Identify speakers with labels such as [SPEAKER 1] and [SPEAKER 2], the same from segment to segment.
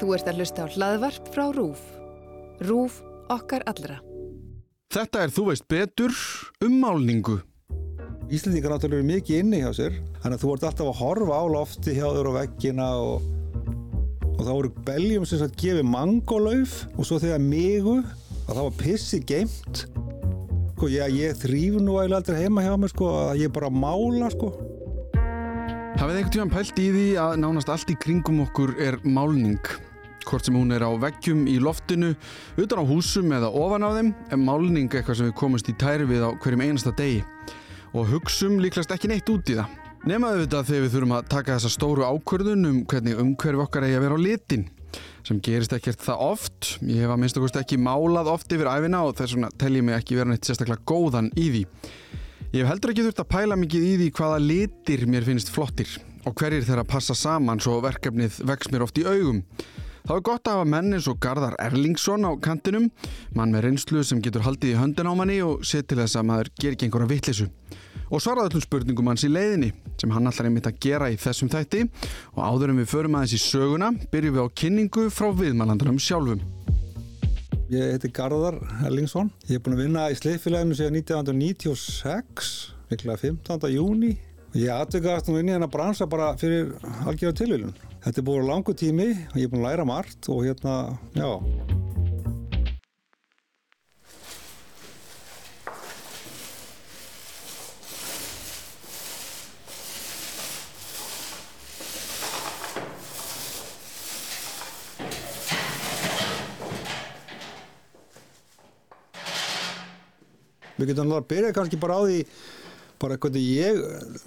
[SPEAKER 1] Þú ert að hlusta á hlaðvarp frá RÚF. RÚF okkar allra.
[SPEAKER 2] Þetta er Þú veist betur um málningu.
[SPEAKER 3] Íslendingar náttúrulega eru mikið inni hjá sér þannig að þú ert alltaf að horfa á lofti hjá þér og veggina og, og þá eru beljum sem sagt gefið mangolauf og svo þegar migu að það var pissi geimt sko ég, ég þrýf nú eiginlega aldrei heima hjá mér sko að ég bara mála sko
[SPEAKER 2] Hafið einhvern tíðan pælt í því að nánast allt í kringum okkur er málning. Hvort sem hún er á veggjum í loftinu, utan á húsum eða ofan á þeim, er málning eitthvað sem við komumst í tæri við á hverjum einasta degi. Og hugsum líklast ekki neitt út í það. Nemaðu þetta þegar við þurfum að taka þessa stóru ákvörðun um hvernig umhverfi okkar eigi að vera á litin. Sem gerist ekkert það oft. Ég hef að minnst okkurst ekki málað oft yfir æfina og þess vegna tel ég mig ekki vera neitt sérstaklega góðan í því. Ég hef heldur ekki þurft að pæla mikið í því hvaða litir mér finnst flottir og hverjir þeirra passa saman svo verkefnið vex mér oft í augum. Þá er gott að hafa menn eins og Garðar Erlingsson á kantinum, mann með reynslu sem getur haldið í höndin á manni og set til þess að maður ger ekki einhverja vittlisu. Og svaraði öllum spurningum hans í leiðinni sem hann allar einmitt að gera í þessum þætti og áður en við förum aðeins í söguna byrjum við á kynningu frá viðmælandunum sjálfum.
[SPEAKER 3] Ég heiti Garðar Erlingsson ég er búin að vinna í sleifilaginu síðan 1996 mikla 15. júni Ég aðtökast nú inn í hennar bransa bara fyrir algjörða tilvílun. Þetta er búin langu tími og ég er búin að læra margt og hérna, já. Við getum alveg að byrja kannski bara á því bara hvernig ég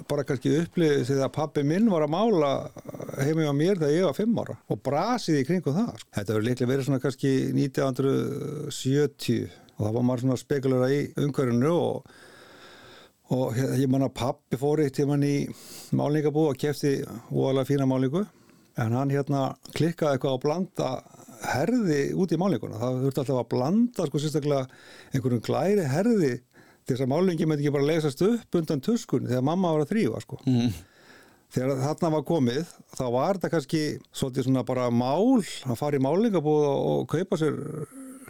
[SPEAKER 3] bara kannski upplýði þegar pappi minn var að mála heimi á mér þegar ég var fimm ára og brasiði í kringu það sko. þetta verður líklega verið svona kannski 1970 og það var maður svona spekulera í umhverjunu og, og ég man að pappi fór eitt tíman í málningabú og kefti óalega fína málningu en hann hérna klikkaði eitthvað að blanda herði út í málninguna það þurfti alltaf að blanda sko sérstaklega einhverjum glæri herði til þess að málingi með ekki bara lesast upp undan tuskunni þegar mamma var að þrýfa sko. Mm. Þegar þarna var komið þá var þetta kannski svolítið svona bara mál að fara í málingabúð og kaupa sér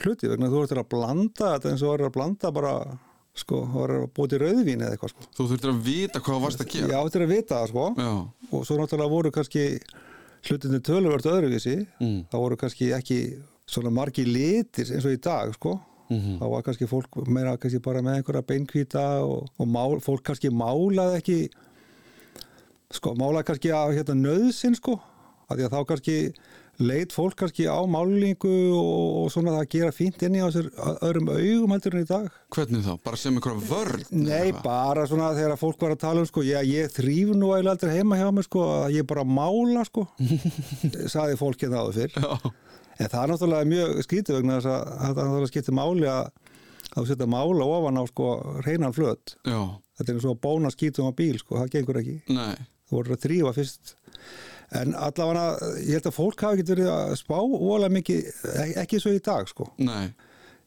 [SPEAKER 3] hluti vegna þú þurftir að blanda þetta eins og verður að blanda bara sko, verður að búið til rauðvín eða eitthvað sko.
[SPEAKER 2] Þú þurftir að vita hvað varst að gera
[SPEAKER 3] Já, þú þurftir að vita það sko Já. og svo náttúrulega voru kannski hlutinni töluvert öðruvísi mm. þá voru kannski ekki svona margi litir eins og í dag sko Mm -hmm. þá var kannski fólk meira kannski bara með einhverja beinkvíta og, og mál, fólk kannski málaði ekki sko málaði kannski af hérna nöðsinn sko að því að þá kannski leit fólk kannski á málingu og, og svona það að gera fínt inn í á sér öðrum augum heldur en í dag
[SPEAKER 2] Hvernig þá? Bara sem einhverja vörð?
[SPEAKER 3] Nei, bara svona þegar fólk var að tala um sko ég, ég þrýf nú eiginlega aldrei heima hjá mig sko að ég bara mála sko saði fólk hérna áður fyrr Já En það er náttúrulega mjög skítið vegna þess að það er náttúrulega skítið máli að þú setja mála ofan á sko reynan flöt. Já. Þetta er eins og bóna skítum á bíl sko, það gengur ekki.
[SPEAKER 2] Nei.
[SPEAKER 3] Þú voru að þrýfa fyrst. En allavega, ég held að fólk hafi ekki verið að spá óalega mikið, ekki svo í dag sko.
[SPEAKER 2] Nei.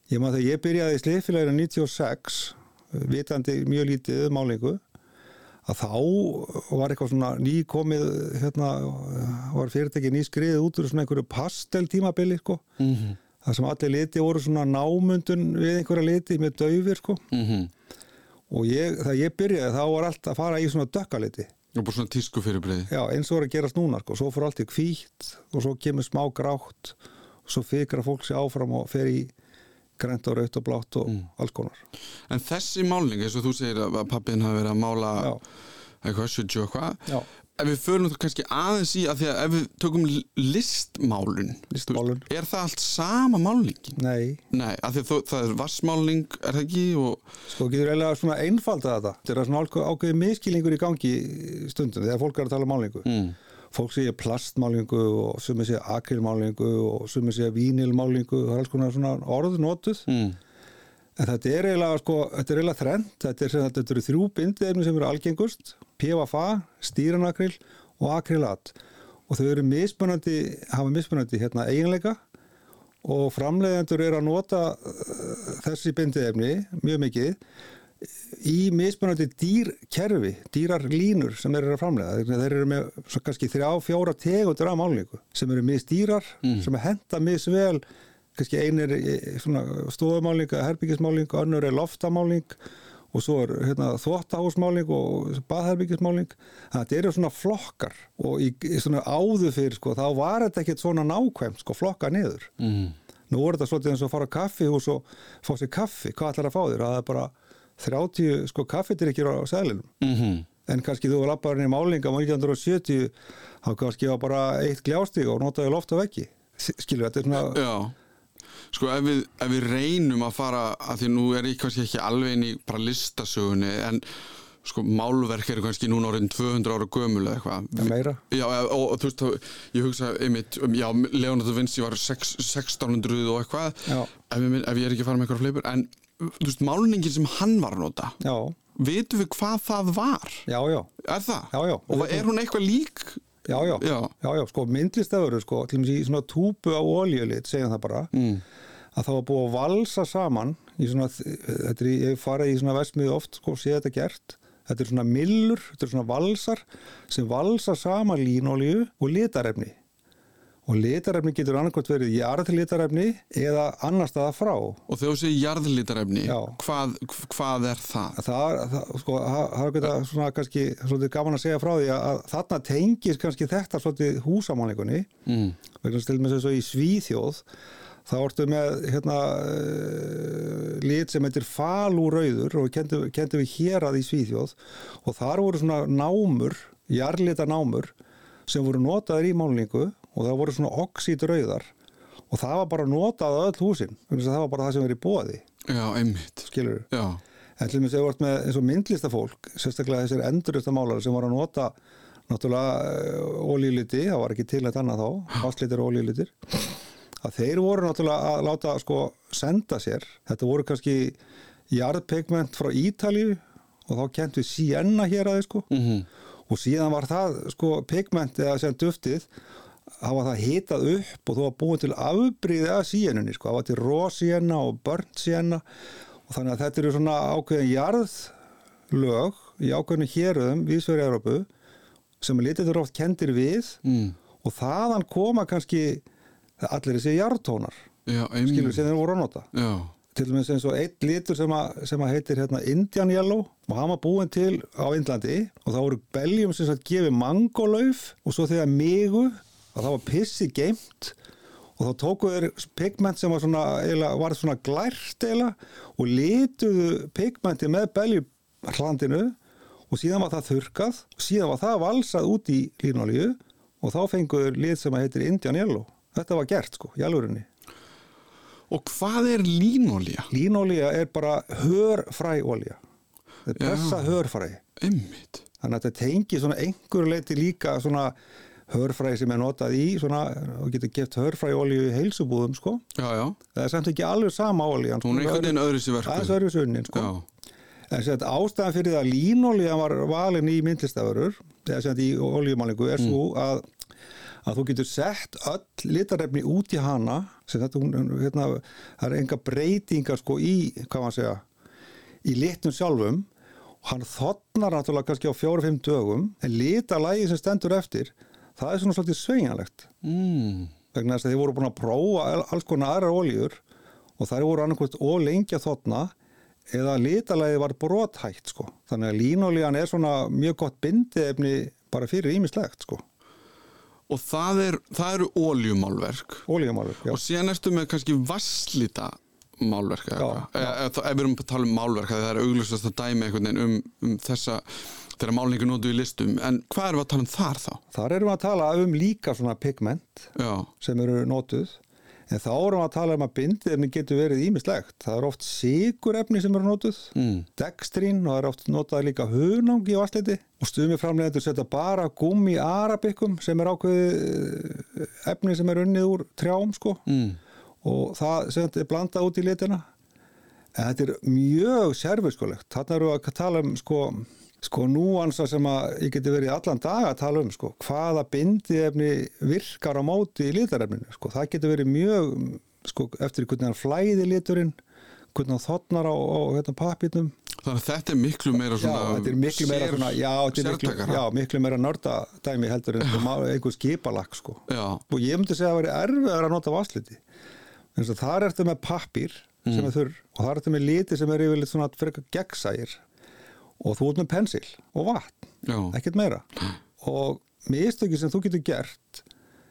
[SPEAKER 3] Ég maður þegar ég byrjaði í sliðfélaginu 96, vitandi mjög lítið málingu að þá var eitthvað svona nýkomið hérna, var fyrirtæki nýskriðið út úr svona einhverju pasteltímabili sko. mm -hmm. það sem allir liti voru svona námundun við einhverja liti með döfir sko. mm -hmm. og ég, þegar ég byrjaði þá var allt að fara í svona dökkaliti
[SPEAKER 2] og bara svona tísku fyrirbreiði
[SPEAKER 3] já eins og voru að gerast núna sko. svo fór allt í kvítt og svo kemur smá grátt og svo fikra fólk sér áfram og fer í grænt og raut og blátt og mm. alls konar
[SPEAKER 2] En þessi málning, eins og þú segir að pappin hafi verið að mála Já. eitthvað, sjöldju eitthvað ef við förum þú kannski aðeins í að því að ef við tökum listmálun
[SPEAKER 3] Listmálun
[SPEAKER 2] Er það allt sama málningin?
[SPEAKER 3] Nei
[SPEAKER 2] Nei, af því að það er vassmálning, er það ekki? Og...
[SPEAKER 3] Sko, getur eiginlega svona einfalda þetta Þetta er svona ákveðið miskilingur í gangi stundum þegar fólk er að tala um málningu mm fólk segja plastmálingu og sumir segja akrilmálingu og sumir segja vínilmálingu er alls konar svona orðnotuð mm. en þetta er eiginlega sko, þetta er eiginlega þrend, þetta er, þetta eru þrjú bindið sem eru algengust PFA, stýranakril og akrilat og þau eru mismunandi hafa mismunandi hérna eiginleika. Og framleiðendur eru að nota uh, þessi bindið efni mjög mikið í mismunandi dýrkerfi, dýrar línur sem eru að framlega. Þeir, eru með svo kannski þrjá, fjóra tegundur af málningu sem eru misdýrar, sem er henda misvel, kannski ein er eh, svona stofumálning, herbyggismálning, önnur er loftamálning og svo er hérna, þvóttahúsmálning og baðherbyggismálning. Þannig að þetta eru svona flokkar og í, svona áður fyrir sko, þá var þetta ekkert svona nákvæmt sko, flokka niður.
[SPEAKER 2] Mm.
[SPEAKER 3] Nú voru þetta svolítið eins og að fara á kaffihús og fá sér kaffi, hvað ætlar að fá þér? Það er bara 30 sko kaffidrykkir á sælinum.
[SPEAKER 2] Mm
[SPEAKER 3] En kannski þú var lapparinn í málinga á 1970, þá kannski var bara eitt gljástíg og notaði loft á veggi. Skilur þetta er svona,
[SPEAKER 2] Já, sko ef við, ef við reynum að fara, að því nú er ég kannski ekki alveg inn í bara listasögunni en sko málverk eru kannski núna orðin 200 ára gömul eða eitthvað
[SPEAKER 3] ja, meira.
[SPEAKER 2] Já, og, og þú veist, ég hugsa einmitt, um, já, Leonardo Vinci var 6, 1600 og eitthvað ef, ef ég er ekki að fara með eitthvað fleipur en veist, málningin sem hann var að nota
[SPEAKER 3] Já,
[SPEAKER 2] vitum við hvað það var
[SPEAKER 3] já, já,
[SPEAKER 2] er það?
[SPEAKER 3] Já, já.
[SPEAKER 2] og er hún eitthvað lík?
[SPEAKER 3] já, já,
[SPEAKER 2] Já.
[SPEAKER 3] já, já, sko myndlistafur, sko, til dæmis í svona túpu á olíulit, segjum það bara,
[SPEAKER 2] Mm.
[SPEAKER 3] að það var búið að valsa saman svona, þetta er, ég farið í svona vestmiði oft, sko, sé þetta gert þetta er svona millur, þetta er svona valsar sem valsa saman línolíu og litarefni og litarefni getur annarkvæmt verið jarðlitarefni eða annar staða frá
[SPEAKER 2] og þegar þú segir jarðlítarefni
[SPEAKER 3] Já.
[SPEAKER 2] hvað, hvað er það?
[SPEAKER 3] það, það, sko, er geta svona kannski svolítið gaman að segja frá því að, þarna tengis kannski þetta svolítið húsamálningunni
[SPEAKER 2] Mm.
[SPEAKER 3] vegna með þess að í Svíþjóð þá ertu með hérna uh, lit sem heitir falúrauður og kendum, við hér að í Svíþjóð og þar voru svona námur, jarlita námur sem voru notaðir í málningu og það voru svona oxídrauðar og það var bara notað öll húsin þess að það var bara það sem verið bóði
[SPEAKER 2] Já, einmitt.
[SPEAKER 3] Skilur
[SPEAKER 2] Já,
[SPEAKER 3] En til og með þegar þú vart með eins og myndlistafólk, sérstaklega þessir enduristamalar sem var að nota náttúrulega ólíliti, það var ekki til eitt annað þá, fastlitir ólílitir, að þeir voru náttúrulega að láta sko senda sér, þetta voru kannski jarðpigment frá Ítalíu og þá kent við Sienna hér aðeins sko.
[SPEAKER 2] Mm
[SPEAKER 3] og síðan var það sko pigment eða sem duftið var það hitað upp og þú var búin til afbríði af síenunni sko, það var til rósienna og börnt síenna. Og þannig að þetta eru svona ákveðin jarðlög í ákveðinu héröðum vísverið Európu sem litið eru oft kendir við
[SPEAKER 2] mm.
[SPEAKER 3] og þaðan koma kannski allir þessi jarðtónar skilur sem þeir voru að nota.
[SPEAKER 2] Já,
[SPEAKER 3] til dæmis eins og eitt litur sem að, sem að heitir hérna Indian Yellow og hann var búin til á Indlandi og það voru beljum sem gefið mangolauf og svo þegar migu að það var pissi geimt og þá tóku þeir pigment sem var svona, eiginlega, var svona glært eila og lituðu pigmenti með beljumhlandinu og síðan var það þurkað og síðan var það valsað út í línolíu og þá fenguður lit sem að heitir Indian Yellow þetta var gert sko, í alvörinni
[SPEAKER 2] og hvað er línolía?
[SPEAKER 3] Línolía er bara hörfræolía. Þetta er pressa hörfræ.
[SPEAKER 2] Einmitt
[SPEAKER 3] Þannig að þetta tengi svona einhver leiti líka svona hörfræ sem er notað í svona, og getur geft hörfræolíu í heilsubúðum sko.
[SPEAKER 2] Já, já,
[SPEAKER 3] Það er samt ekki alveg sama olían.
[SPEAKER 2] hún er einhvern veginn öðru sér
[SPEAKER 3] Það er
[SPEAKER 2] verku
[SPEAKER 3] sko. En sem þetta ástæðan fyrir það að línolía var valin í myndlistaförur, í olíumálingu, er svo að að þú getur sett öll litarefni út í hana sem þetta, hún, hérna, það er enga breytingar sko í, hvað maður segja í litnum sjálfum og hann þotnar náttúrulega kannski á fjóru-fimm dögum en litalægi sem stendur eftir það er svona svolítið sveigjanlegt
[SPEAKER 2] mm.
[SPEAKER 3] vegna þess að þeir voru búin að prófa al- alls konar aðrar oljur og þær voru annarkvæmt ólengja þotna eða litalægi var brothætt sko. þannig að línolían er svona mjög gott bindiefni bara fyrir ímislegt sko.
[SPEAKER 2] og það, er, það eru óljumálverk
[SPEAKER 3] ólígamálur, já.
[SPEAKER 2] og síðan ertu með kannski vasslita málverk eða ef við erum að tala um málverk það er auglustast að dæmi einhvern veginn um, um þessa þegar málningu notu í listum en hvað erum við að tala um þar þá?
[SPEAKER 3] Þar erum við að tala um líka svona pigment
[SPEAKER 2] Já,
[SPEAKER 3] sem eru notuð en þá erum við að tala um að bindiefni getur verið ímislegt. Það er oft sigurefni sem eru notuð,
[SPEAKER 2] mm.
[SPEAKER 3] dextrín og það er oft notað líka hunang í vassliti og stumi framleiðendur setja bara gummi arabikum sem er ákveðið eh, efni sem er unnið úr trjám sko
[SPEAKER 2] Mm.
[SPEAKER 3] og það sem þetta er blandað út í litina en þetta er mjög serviskulegt þarna eru að tala um sko, sko núansa sem að ég geti verið allan dag að tala um sko, hvaða bindiefni virkar á móti í litarefninu sko, það getur verið mjög sko, eftir hvernig hann flæði liturinn hvernig hann þotnar á, á hérna, pappirnum
[SPEAKER 2] Þannig að þetta er miklu meira
[SPEAKER 3] Já,
[SPEAKER 2] svona
[SPEAKER 3] þetta er miklu meira
[SPEAKER 2] sér-
[SPEAKER 3] svona, já, miklu, já, miklu meira nördadæmi heldur en einhver skipalag sko.
[SPEAKER 2] Já,
[SPEAKER 3] og ég myndi segja að það væri erfiðar að nota vasliti og þar ertu með pappír sem er þurr og þar ertu með liti sem er yfirleitt svona frekar gegnsægir og þú ert með pensil og vatn
[SPEAKER 2] já,
[SPEAKER 3] ekkert meira. Og mistöki sem þú getur gert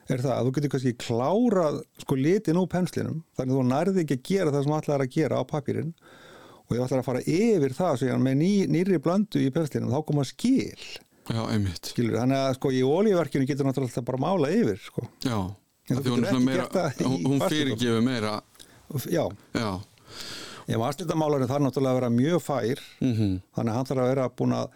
[SPEAKER 3] er það að þú getur kannski klárað sko litin úr penslinum þannig að þú nærði ekki að gera það sem allar er að gera á pappirinn og ef allar að fara yfir það síðan með ný, nýri blöndu í penslinum þá koma skil.
[SPEAKER 2] Já, einmitt.
[SPEAKER 3] Skilur, þannig að sko í olíuverkinu getur náttúrulega alltaf bara mála yfir sko.
[SPEAKER 2] Já, hún meira hún, fyrirgefur meira.
[SPEAKER 3] Já,
[SPEAKER 2] Já,
[SPEAKER 3] ég var aðslitamálarinn þarf náttúrulega að vera mjög fær
[SPEAKER 2] mhm,
[SPEAKER 3] þannig að hann þarf að vera búin að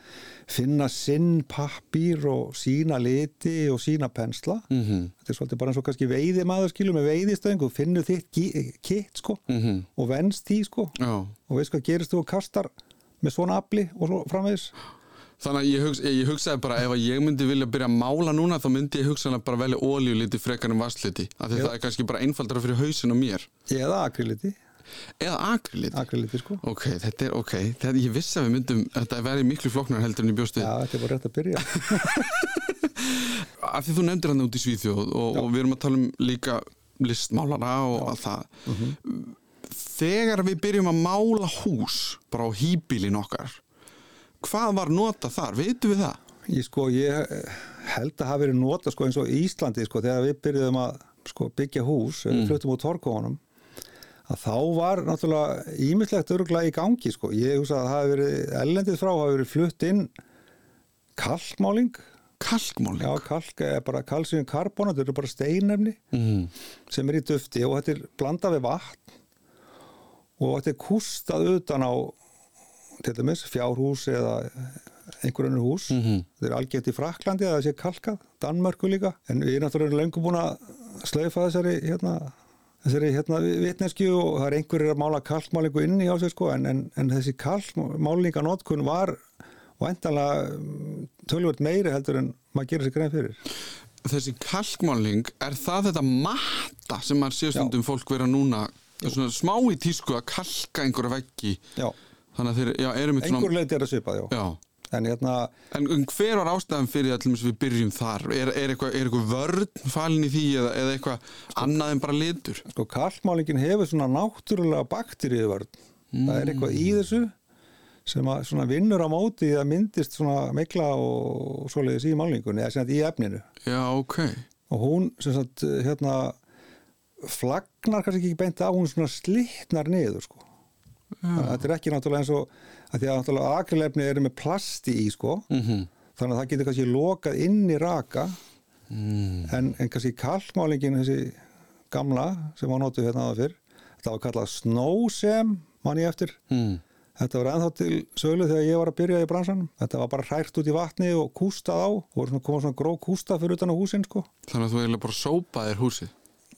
[SPEAKER 3] finna sinn pappír og sína liti og sína pensla.
[SPEAKER 2] Mhm,
[SPEAKER 3] þetta er svolítið bara eins og kannski veiði maður skilur með veiðistöðing og finnur þitt kitt sko
[SPEAKER 2] mhm.
[SPEAKER 3] og venst því sko
[SPEAKER 2] Já,
[SPEAKER 3] og veist hvað gerist þú og kastar með svona afli og svo framvegis.
[SPEAKER 2] Þannig að ég, hugsa, ég hugsaði bara ef ég myndi vilja byrja að mála núna þá myndi ég hugsaði bara velja ólíuliti frekar en vassliti af því það er kannski bara einfaldara fyrir hausin og mér.
[SPEAKER 3] Eða akriliti,
[SPEAKER 2] eða akriliti
[SPEAKER 3] akriliti sko.
[SPEAKER 2] Ok, þetta er ok, þetta, ég vissi að við myndum þetta væri miklu flóknar heldur en ég bjóst við.
[SPEAKER 3] Já, þetta er bara rétt að byrja.
[SPEAKER 2] Af því þú nefndir hann út í Svíþjóð og, og við erum að tala um líka listmálara og að það. Þegar við byrjum að mála hús bara á hýbílin okkar hvað var nota þar, veitum við það?
[SPEAKER 3] ég sko, ég held að hafa verið nota sko eins og Íslandi sko þegar við byrjuðum að sko, byggja hús mm. fluttum úr torkónum að þá var náttúrulega ímislegt öruglega í gangi sko, ég hugsa að það hafi verið ellendið frá hafi verið flutt inn kalkmáling
[SPEAKER 2] Kalkmáling?
[SPEAKER 3] Já, kalk er bara kalsíum karbonat, þetta eru bara steinefni
[SPEAKER 2] Mm.
[SPEAKER 3] sem er í dufti og þetta er blandað við vatn og þetta er kústað utan á til dæmis fjárhús eða einhver önnur hús.
[SPEAKER 2] Mhm.
[SPEAKER 3] Þetta er algjört í Fraklandi að það sé kalkað, Danmörku líka en við erum náttúrulega löngu búin að slaufa þessari hérna þessari hérna vitneskju og það er einhverjir að mála kalkmálingu inni á sig sko en, en, en þessi kalkmálinganótkun var væntanlega mm, tölvöld meiri heldur en maður gerir sér grein fyrir.
[SPEAKER 2] Þessi kalkmáling, er það þetta matta sem maður séu stundum fólk vera núna svona smá í tísku að kalka einhverja veggi
[SPEAKER 3] Já,
[SPEAKER 2] þannig að þeir, já, erum við
[SPEAKER 3] einhver
[SPEAKER 2] svona
[SPEAKER 3] leiti er að svipað, já.
[SPEAKER 2] Já,
[SPEAKER 3] En hérna,
[SPEAKER 2] en en hver var ástæðan fyrir að við byrjum þar? Er, er, eitthvað, er eitthvað vörn falin í því eða, eða eitthvað annað en bara litur?
[SPEAKER 3] sko, kalkmálingin hefur svona náttúrulega bakteríuvörn. Það er eitthvað í þessu sem að svona vinnur á móti að myndist svona mikla og svoleiðis í málingunni, eða sem sagt í efninu.
[SPEAKER 2] Já, ok.
[SPEAKER 3] Og hún, sem sagt, hérna, flagnar kannski ekki beint á, hún svona slitnar niður, sko. Að Þetta er ekki náttúrulega eins og, að því að náttúrulega akrilefni eru með plasti í, sko.
[SPEAKER 2] Mm
[SPEAKER 3] Þannig að það getur kannski lokað inn í raka
[SPEAKER 2] Mm.
[SPEAKER 3] en, en kannski kalkmálingin þessi gamla sem var notuð hérna aða fyrr þetta var kallað snowsem mann ég eftir
[SPEAKER 2] Mm.
[SPEAKER 3] þetta var ennþá til sölu þegar ég var að byrja í bransanum þetta var bara hrært út í vatni og kústað á og voru svona, koma svona gró kústað fyrir utan á húsin sko
[SPEAKER 2] Þannig að þú eiginlega bara sópaðir húsið.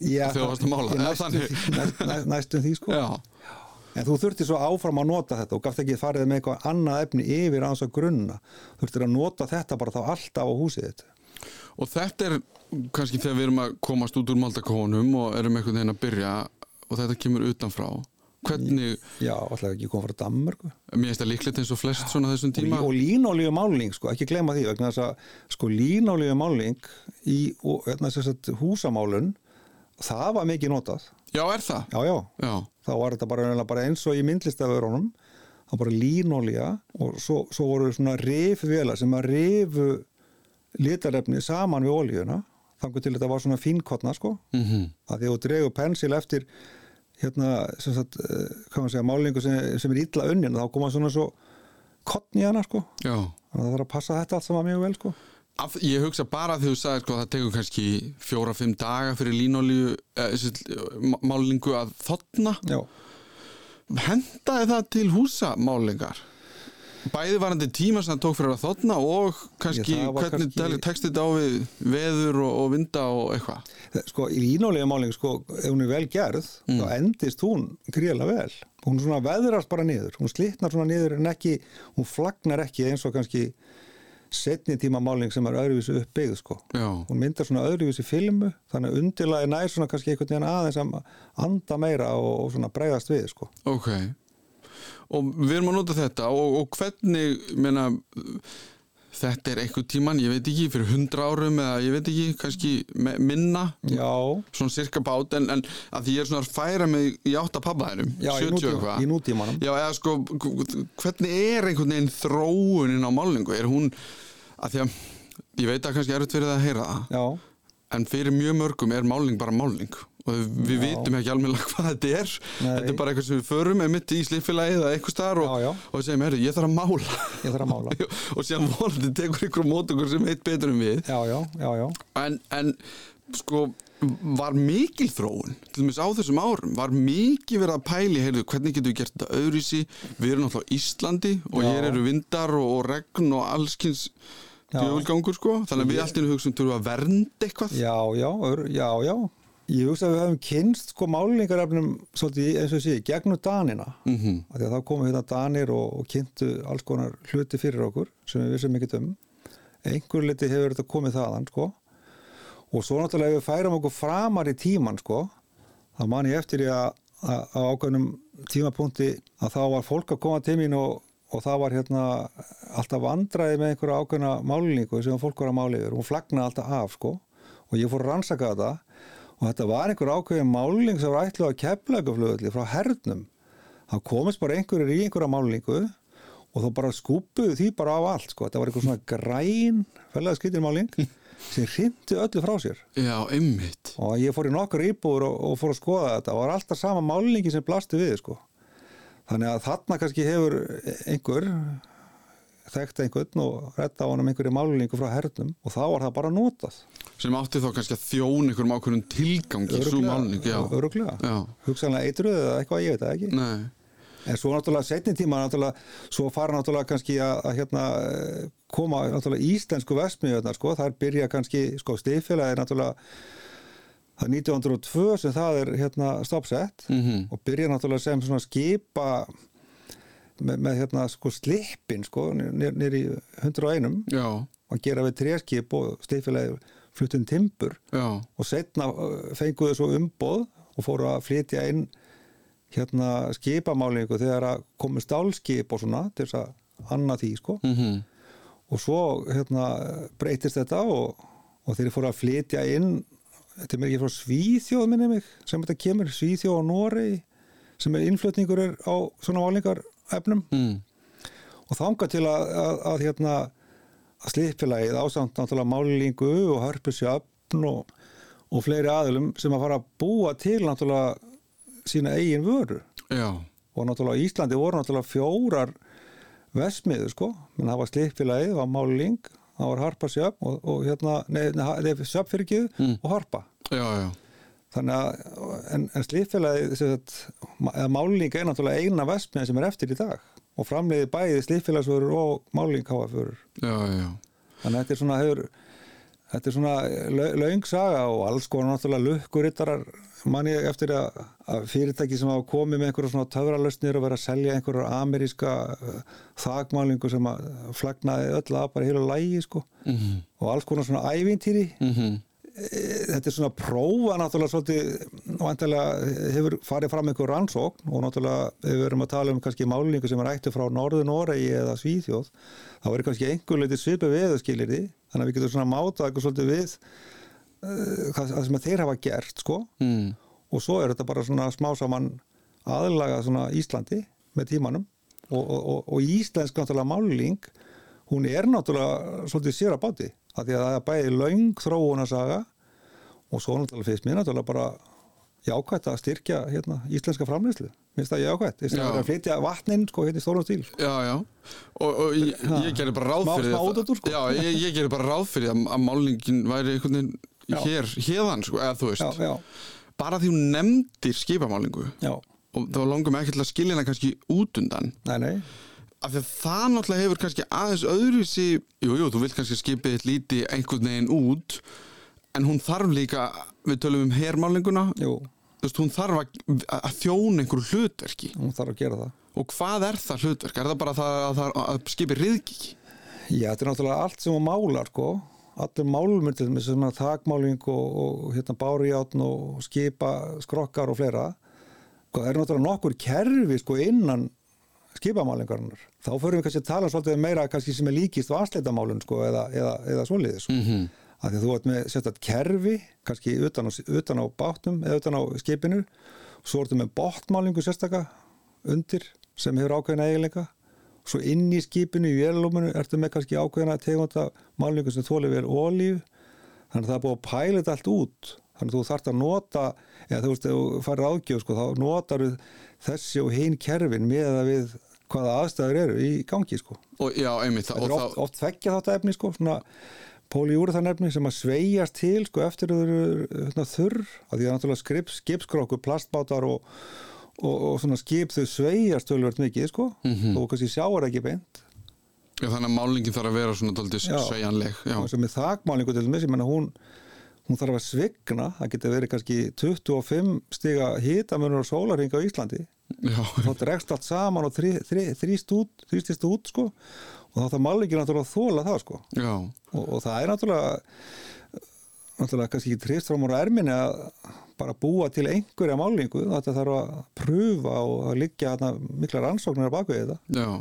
[SPEAKER 3] Já,
[SPEAKER 2] Þegar þú varst að mála,
[SPEAKER 3] næstum, næstum því sko
[SPEAKER 2] Já.
[SPEAKER 3] En þú þurfti svo áfram að nota þetta og gafst ekki farið með eitthvað annað efni yfir aðeins að grunna þurftir að nota þetta bara þá alltaf á húsið þitt
[SPEAKER 2] Og þetta er kannski þegar við erum að komast út úr maldakónum og erum einhvern veginn að byrja og þetta kemur utanfrá. Hvernig,
[SPEAKER 3] Já, alltaf ekki koma frá Danmörku
[SPEAKER 2] mér finnst það líklegt eins og flest svona þessum tíma.
[SPEAKER 3] og línólíu máling, sko, ekki gleyma því vegna þess að sko línólíu máling í og, hérna, húsamálun það var mikið notað
[SPEAKER 2] Já, er það?
[SPEAKER 3] já, já,
[SPEAKER 2] Já.
[SPEAKER 3] Þá var þetta bara, bara eins og í myndlistaförunum þá bara línólía og svo, svo voru svona rifvela sem að rifu litarefni saman við olíuna þannig til þetta var svona fínkotna sko.
[SPEAKER 2] Mm
[SPEAKER 3] að því að þú dregur pensil eftir hérna, sem sagt, eh, hvað maður segja, málingu sem, sem er illa unnin þá koma svona svo kottn í hana sko.
[SPEAKER 2] Já.
[SPEAKER 3] þannig að það þarf að passa þetta allt saman mjög vel sko
[SPEAKER 2] Af, ég hugsa bara þegar þú sagði sko, það tekur kannski fjóra-fimm daga fyrir línolíu eh, málingu að þotna.
[SPEAKER 3] Já,
[SPEAKER 2] hendaði það til húsamálingar bæði varandi tíma sem það tók fyrir að þotna og kannski
[SPEAKER 3] var
[SPEAKER 2] hvernig
[SPEAKER 3] kannski-
[SPEAKER 2] kannski... tekst þetta á við veður og, og vinda og eitthvað?
[SPEAKER 3] Sko í línulega máling sko, ef hún er vel gerð þá endist hún gríðlega vel. Hún svona veðrast bara niður hún slitnar svona niður en ekki hún flagnar ekki eins og kannski setni tíma máling sem er öðruvísi uppbyggð sko.
[SPEAKER 2] Já,
[SPEAKER 3] hún myndar svona öðruvísi filmu þannig að undirlagi nær svona kannski einhvern veginn aðeins að anda meira og, og svona bregðast við sko.
[SPEAKER 2] Ok. Og við erum að nota þetta og, og hvernig, meina þetta er einhver tíman, ég veit ekki fyrir hundra árum eða ég veit ekki, kannski minna,
[SPEAKER 3] Já,
[SPEAKER 2] svona cirka bát en, en að því ég er svona að færa mig í átta pabbaðinum,
[SPEAKER 3] já í,
[SPEAKER 2] 70
[SPEAKER 3] nútíma,
[SPEAKER 2] eitthvað.
[SPEAKER 3] í nútímanum.
[SPEAKER 2] Já, eða sko, hvernig er einhvern veginn þróunin á málningu? Er hún, að því að ég veit að kannski er erfitt fyrir það að heyra það
[SPEAKER 3] Já,
[SPEAKER 2] en fyrir mjög mörgum er málning bara málning og við
[SPEAKER 3] Já.
[SPEAKER 2] vitum ekki alveg hvað þetta er.
[SPEAKER 3] Nei.
[SPEAKER 2] þetta er bara eitthvað sem við förum með mitt í slíffélagið eða eitthvað staðar og,
[SPEAKER 3] Já, já.
[SPEAKER 2] og segjum, herru, ég þarf að mála.
[SPEAKER 3] Þarf að mála.
[SPEAKER 2] Og síðan vonandi tekur ykkur á mót okkur sem veit betur um við.
[SPEAKER 3] Já, já, já, já.
[SPEAKER 2] En, en sko var mikil þróun til dæmis á þessum árum var mikið verið að pæli heyrðu, hvernig getum við gert þetta öðruvísi? Við erum á Íslandi og hér eru vindar og, og regn og allskins
[SPEAKER 3] Já.
[SPEAKER 2] djöfulgangur sko. Þannig að við
[SPEAKER 3] Ég-
[SPEAKER 2] allt í einu hugsun þurfum að vernda eitthvað?
[SPEAKER 3] Já, já, já, já Ég hugsa að við höfum kynst sko málingarefnum svolítið eins og sé, gegnum Danina.
[SPEAKER 2] Mm -hmm.
[SPEAKER 3] þá komu hérna Danir og, og kynntu alls konar hluti fyrir okkur sem við vissum ekki um. Einhver liti hefur þetta komið þaðan sko. Og svo náttúrulega ef við færum okkur framar í tíman sko þá man ég eftir ég að, á ákveðnum tímapunkti að þá var fólk að koma til mín og, og það var hérna alltaf vandraði með einhverja ákveðna málingu sem fólk var að máli yfir. Og flagnaði alltaf af sko. Og ég fór að rannsaka þetta og þetta var einhver ákveðin máling sem var ætluð að keflaugaflöðli frá hernum það komist bara einhverjir í einhverja málingu og þá bara skúpuðu því bara á allt sko. þetta var einhver svona græn fælega skýtir máling sem hrindi öllu frá sér
[SPEAKER 2] Já, einmitt
[SPEAKER 3] og ég fór í nokkur íbúður og, og fór að skoða þetta og var alltaf sama málingi sem blasti við sko. þannig að þarna kannski hefur einhver þekkt einhvern og retta á honum einhverju málingu frá hernum og þá var það bara notað.
[SPEAKER 2] Sem átti þá kannski að þjóna einhverjum ákveðum tilgangi svo málning, já,
[SPEAKER 3] öruglega. hugsanlega eitruð eða eitthvað, ég veit það ekki.
[SPEAKER 2] Nei,
[SPEAKER 3] En svo náttúrulega setni tíma náttúrulega, svo fara náttúrulega kannski að, að hérna, koma náttúrulega íslensku vestmiðjöðnar sko, þar byrja kannski, sko, stifilagi náttúrulega það er 1902 sem það er hérna stoppsett
[SPEAKER 2] mm
[SPEAKER 3] og byrja náttúrulega sem svona skipa með, með hérna sko slippin sko, nýr í 101
[SPEAKER 2] já,
[SPEAKER 3] og gera við treskip og stifilagi fluttin timbur
[SPEAKER 2] já,
[SPEAKER 3] og setna fenguðu svo umboð og fóru að flytja inn hérna skipamálingu þegar að komu stálskip og svona til þess að anna því sko.
[SPEAKER 2] Mm
[SPEAKER 3] og svo hérna breytist þetta og, og þeir fóru að flytja inn þetta er mér ekki frá Svíþjóð minni mig sem þetta kemur, Svíþjóð og Norei sem er innflutningur er á svona málingarefnum
[SPEAKER 2] mm.
[SPEAKER 3] og þanga til að, að, að hérna að slipfélagið ásamt náttúrulega málingu og hörpusjöfn og, og fleiri aðilum sem að fara að búa til náttúrulega sína eigin vöru
[SPEAKER 2] já,
[SPEAKER 3] og náttúrulega í Íslandi voru náttúrulega fjórar vesmiður sko, menn það var slipfélagið, það var máling það var harpasjöfn og, og hérna nei, nei sjöfnfyrkið
[SPEAKER 2] Mm.
[SPEAKER 3] og harpa.
[SPEAKER 2] Já, já,
[SPEAKER 3] þannig að en, en sagt, eða máling er náttúrulega eina vesmiða sem er eftir í dag. Og framleiði bæði slipfélagsvörur og málinghafaförur
[SPEAKER 2] já, já.
[SPEAKER 3] þannig að þetta er svona hefur, þetta er svona lau- löng saga og alls konar náttúrulega lukkurittarar man ég eftir að, að fyrirtæki sem hafa komið með einhverja svona töfralösnir og verið að selja einhverja ameríska uh, þagmálingu sem að flagnaði öll að bara heilu lægi sko.
[SPEAKER 2] Mm
[SPEAKER 3] og alls konar svona ævintýri.
[SPEAKER 2] -hmm.
[SPEAKER 3] Þetta er svona prófa náttúrulega svolítið vantilega hefur farið fram einhver rannsókn og náttúrulega ef við erum að tala um kannski málingu sem er ættu frá Norður Noregi eða Svíþjóð þá er kannski einhver leiti svipu við skilir því þannig að við getum svona mátað eitthvað svolítið við uh, það sem þeir hafa gert sko.
[SPEAKER 2] Mm.
[SPEAKER 3] og svo er þetta bara svona smá saman aðlaga svona Íslandi með tímanum. Og, og, og, og íslensk náttúrulega máling hún er náttúrulega svolítið sér að báti af því að það er bæði löng þróunasaga og svo náttúrulega fyrst mér náttúrulega bara jákvætt að styrkja hérna, íslenska framleyslu minnst það jákvætt, þess að að flytja vatnin sko hérna í stórum stíl. Sko.
[SPEAKER 2] Já, já, og, og ég, ég gerir bara ráð fyrir
[SPEAKER 3] útúrdúr, sko.
[SPEAKER 2] Já, ég, ég gerir bara ráð fyrir að, að málningin væri einhvern veginn hér, hérðan, sko, eða þú veist.
[SPEAKER 3] Já, já,
[SPEAKER 2] bara því hún nefndir skipamálingu
[SPEAKER 3] já,
[SPEAKER 2] og þá langum ekki til að skilja hana kannski út undan.
[SPEAKER 3] Nei, nei
[SPEAKER 2] af því að það náttúrulega hefur kannski aðeins öðruvísi jú, jú, þú vilt kannski skipið þitt líti einhvern veginn út en hún þarf líka, við tölum um hermálinguna,
[SPEAKER 3] jú,
[SPEAKER 2] þú veist, hún þarf að, að þjóna einhverju hlutverki
[SPEAKER 3] hún þarf að gera það
[SPEAKER 2] og hvað er það hlutverk? Er það bara það að, að, að skipið riðki?
[SPEAKER 3] Já, þetta er náttúrulega allt sem hún málar sko. allir málmyndir sem að þakmáling og, og hérna bárjátn og skipa skrokkar og fleira sko, það er náttúrulega nokkur kerfi sko, innan skipamálingarinnar þá förum við kannski að tala svolítið meira kannski sem er líkist vasleitamálun sko, eða, eða, eða svoleiðis sko.
[SPEAKER 2] mm -hmm.
[SPEAKER 3] að því að þú ert með sérstætt kerfi kannski utan á, utan á bátnum eða utan á skipinu svo ertu með bóttmálingu sérstaka undir sem hefur ákveðina eiginleika svo inn í skipinu í vélumunu ertu með kannski ákveðina tegunda málingu sem þóli vel ólíu þannig að það er búið að pæla þetta allt út þannig að þú þarft að nota eða þú veist, þú farir ágjöf sko, þá notar þessi og hinn kerfin með að við hvaða aðstæður eru í gangi sko.
[SPEAKER 2] og já, einmitt og
[SPEAKER 3] er oft, oft þekkja þetta efni sko, svona pólíúrþan efni sem að sveigast til sko, eftir þau eru hérna, þurr að því að náttúrulega skrips, skipskrokku, plastbátar og, og, og svona skip þau sveigast tölvört mikið sko
[SPEAKER 2] Mhm.
[SPEAKER 3] og kannski sjáar ekki beint
[SPEAKER 2] já, þannig að málningin þarf að vera svona doldið
[SPEAKER 3] Já.
[SPEAKER 2] sveigjanleg já,
[SPEAKER 3] sem er þakmálingu til þess, menna hún hún þarf að svigna, það getur verið kannski 25 stiga hitamunur og sólarhinga á Íslandi.
[SPEAKER 2] Já,
[SPEAKER 3] þá dregst allt saman og þrý, þrý, þrýst út, þrýstist út sko. Og þá þarf málingin náttúrulega að þóla það sko. Og, og það er náttúrulega náttúrulega kannski ekki trist fram úr erminni að bara búa til einhverja málingu þetta þarf að pröfa og að liggja mikla rannsóknir á baku þetta.
[SPEAKER 2] Já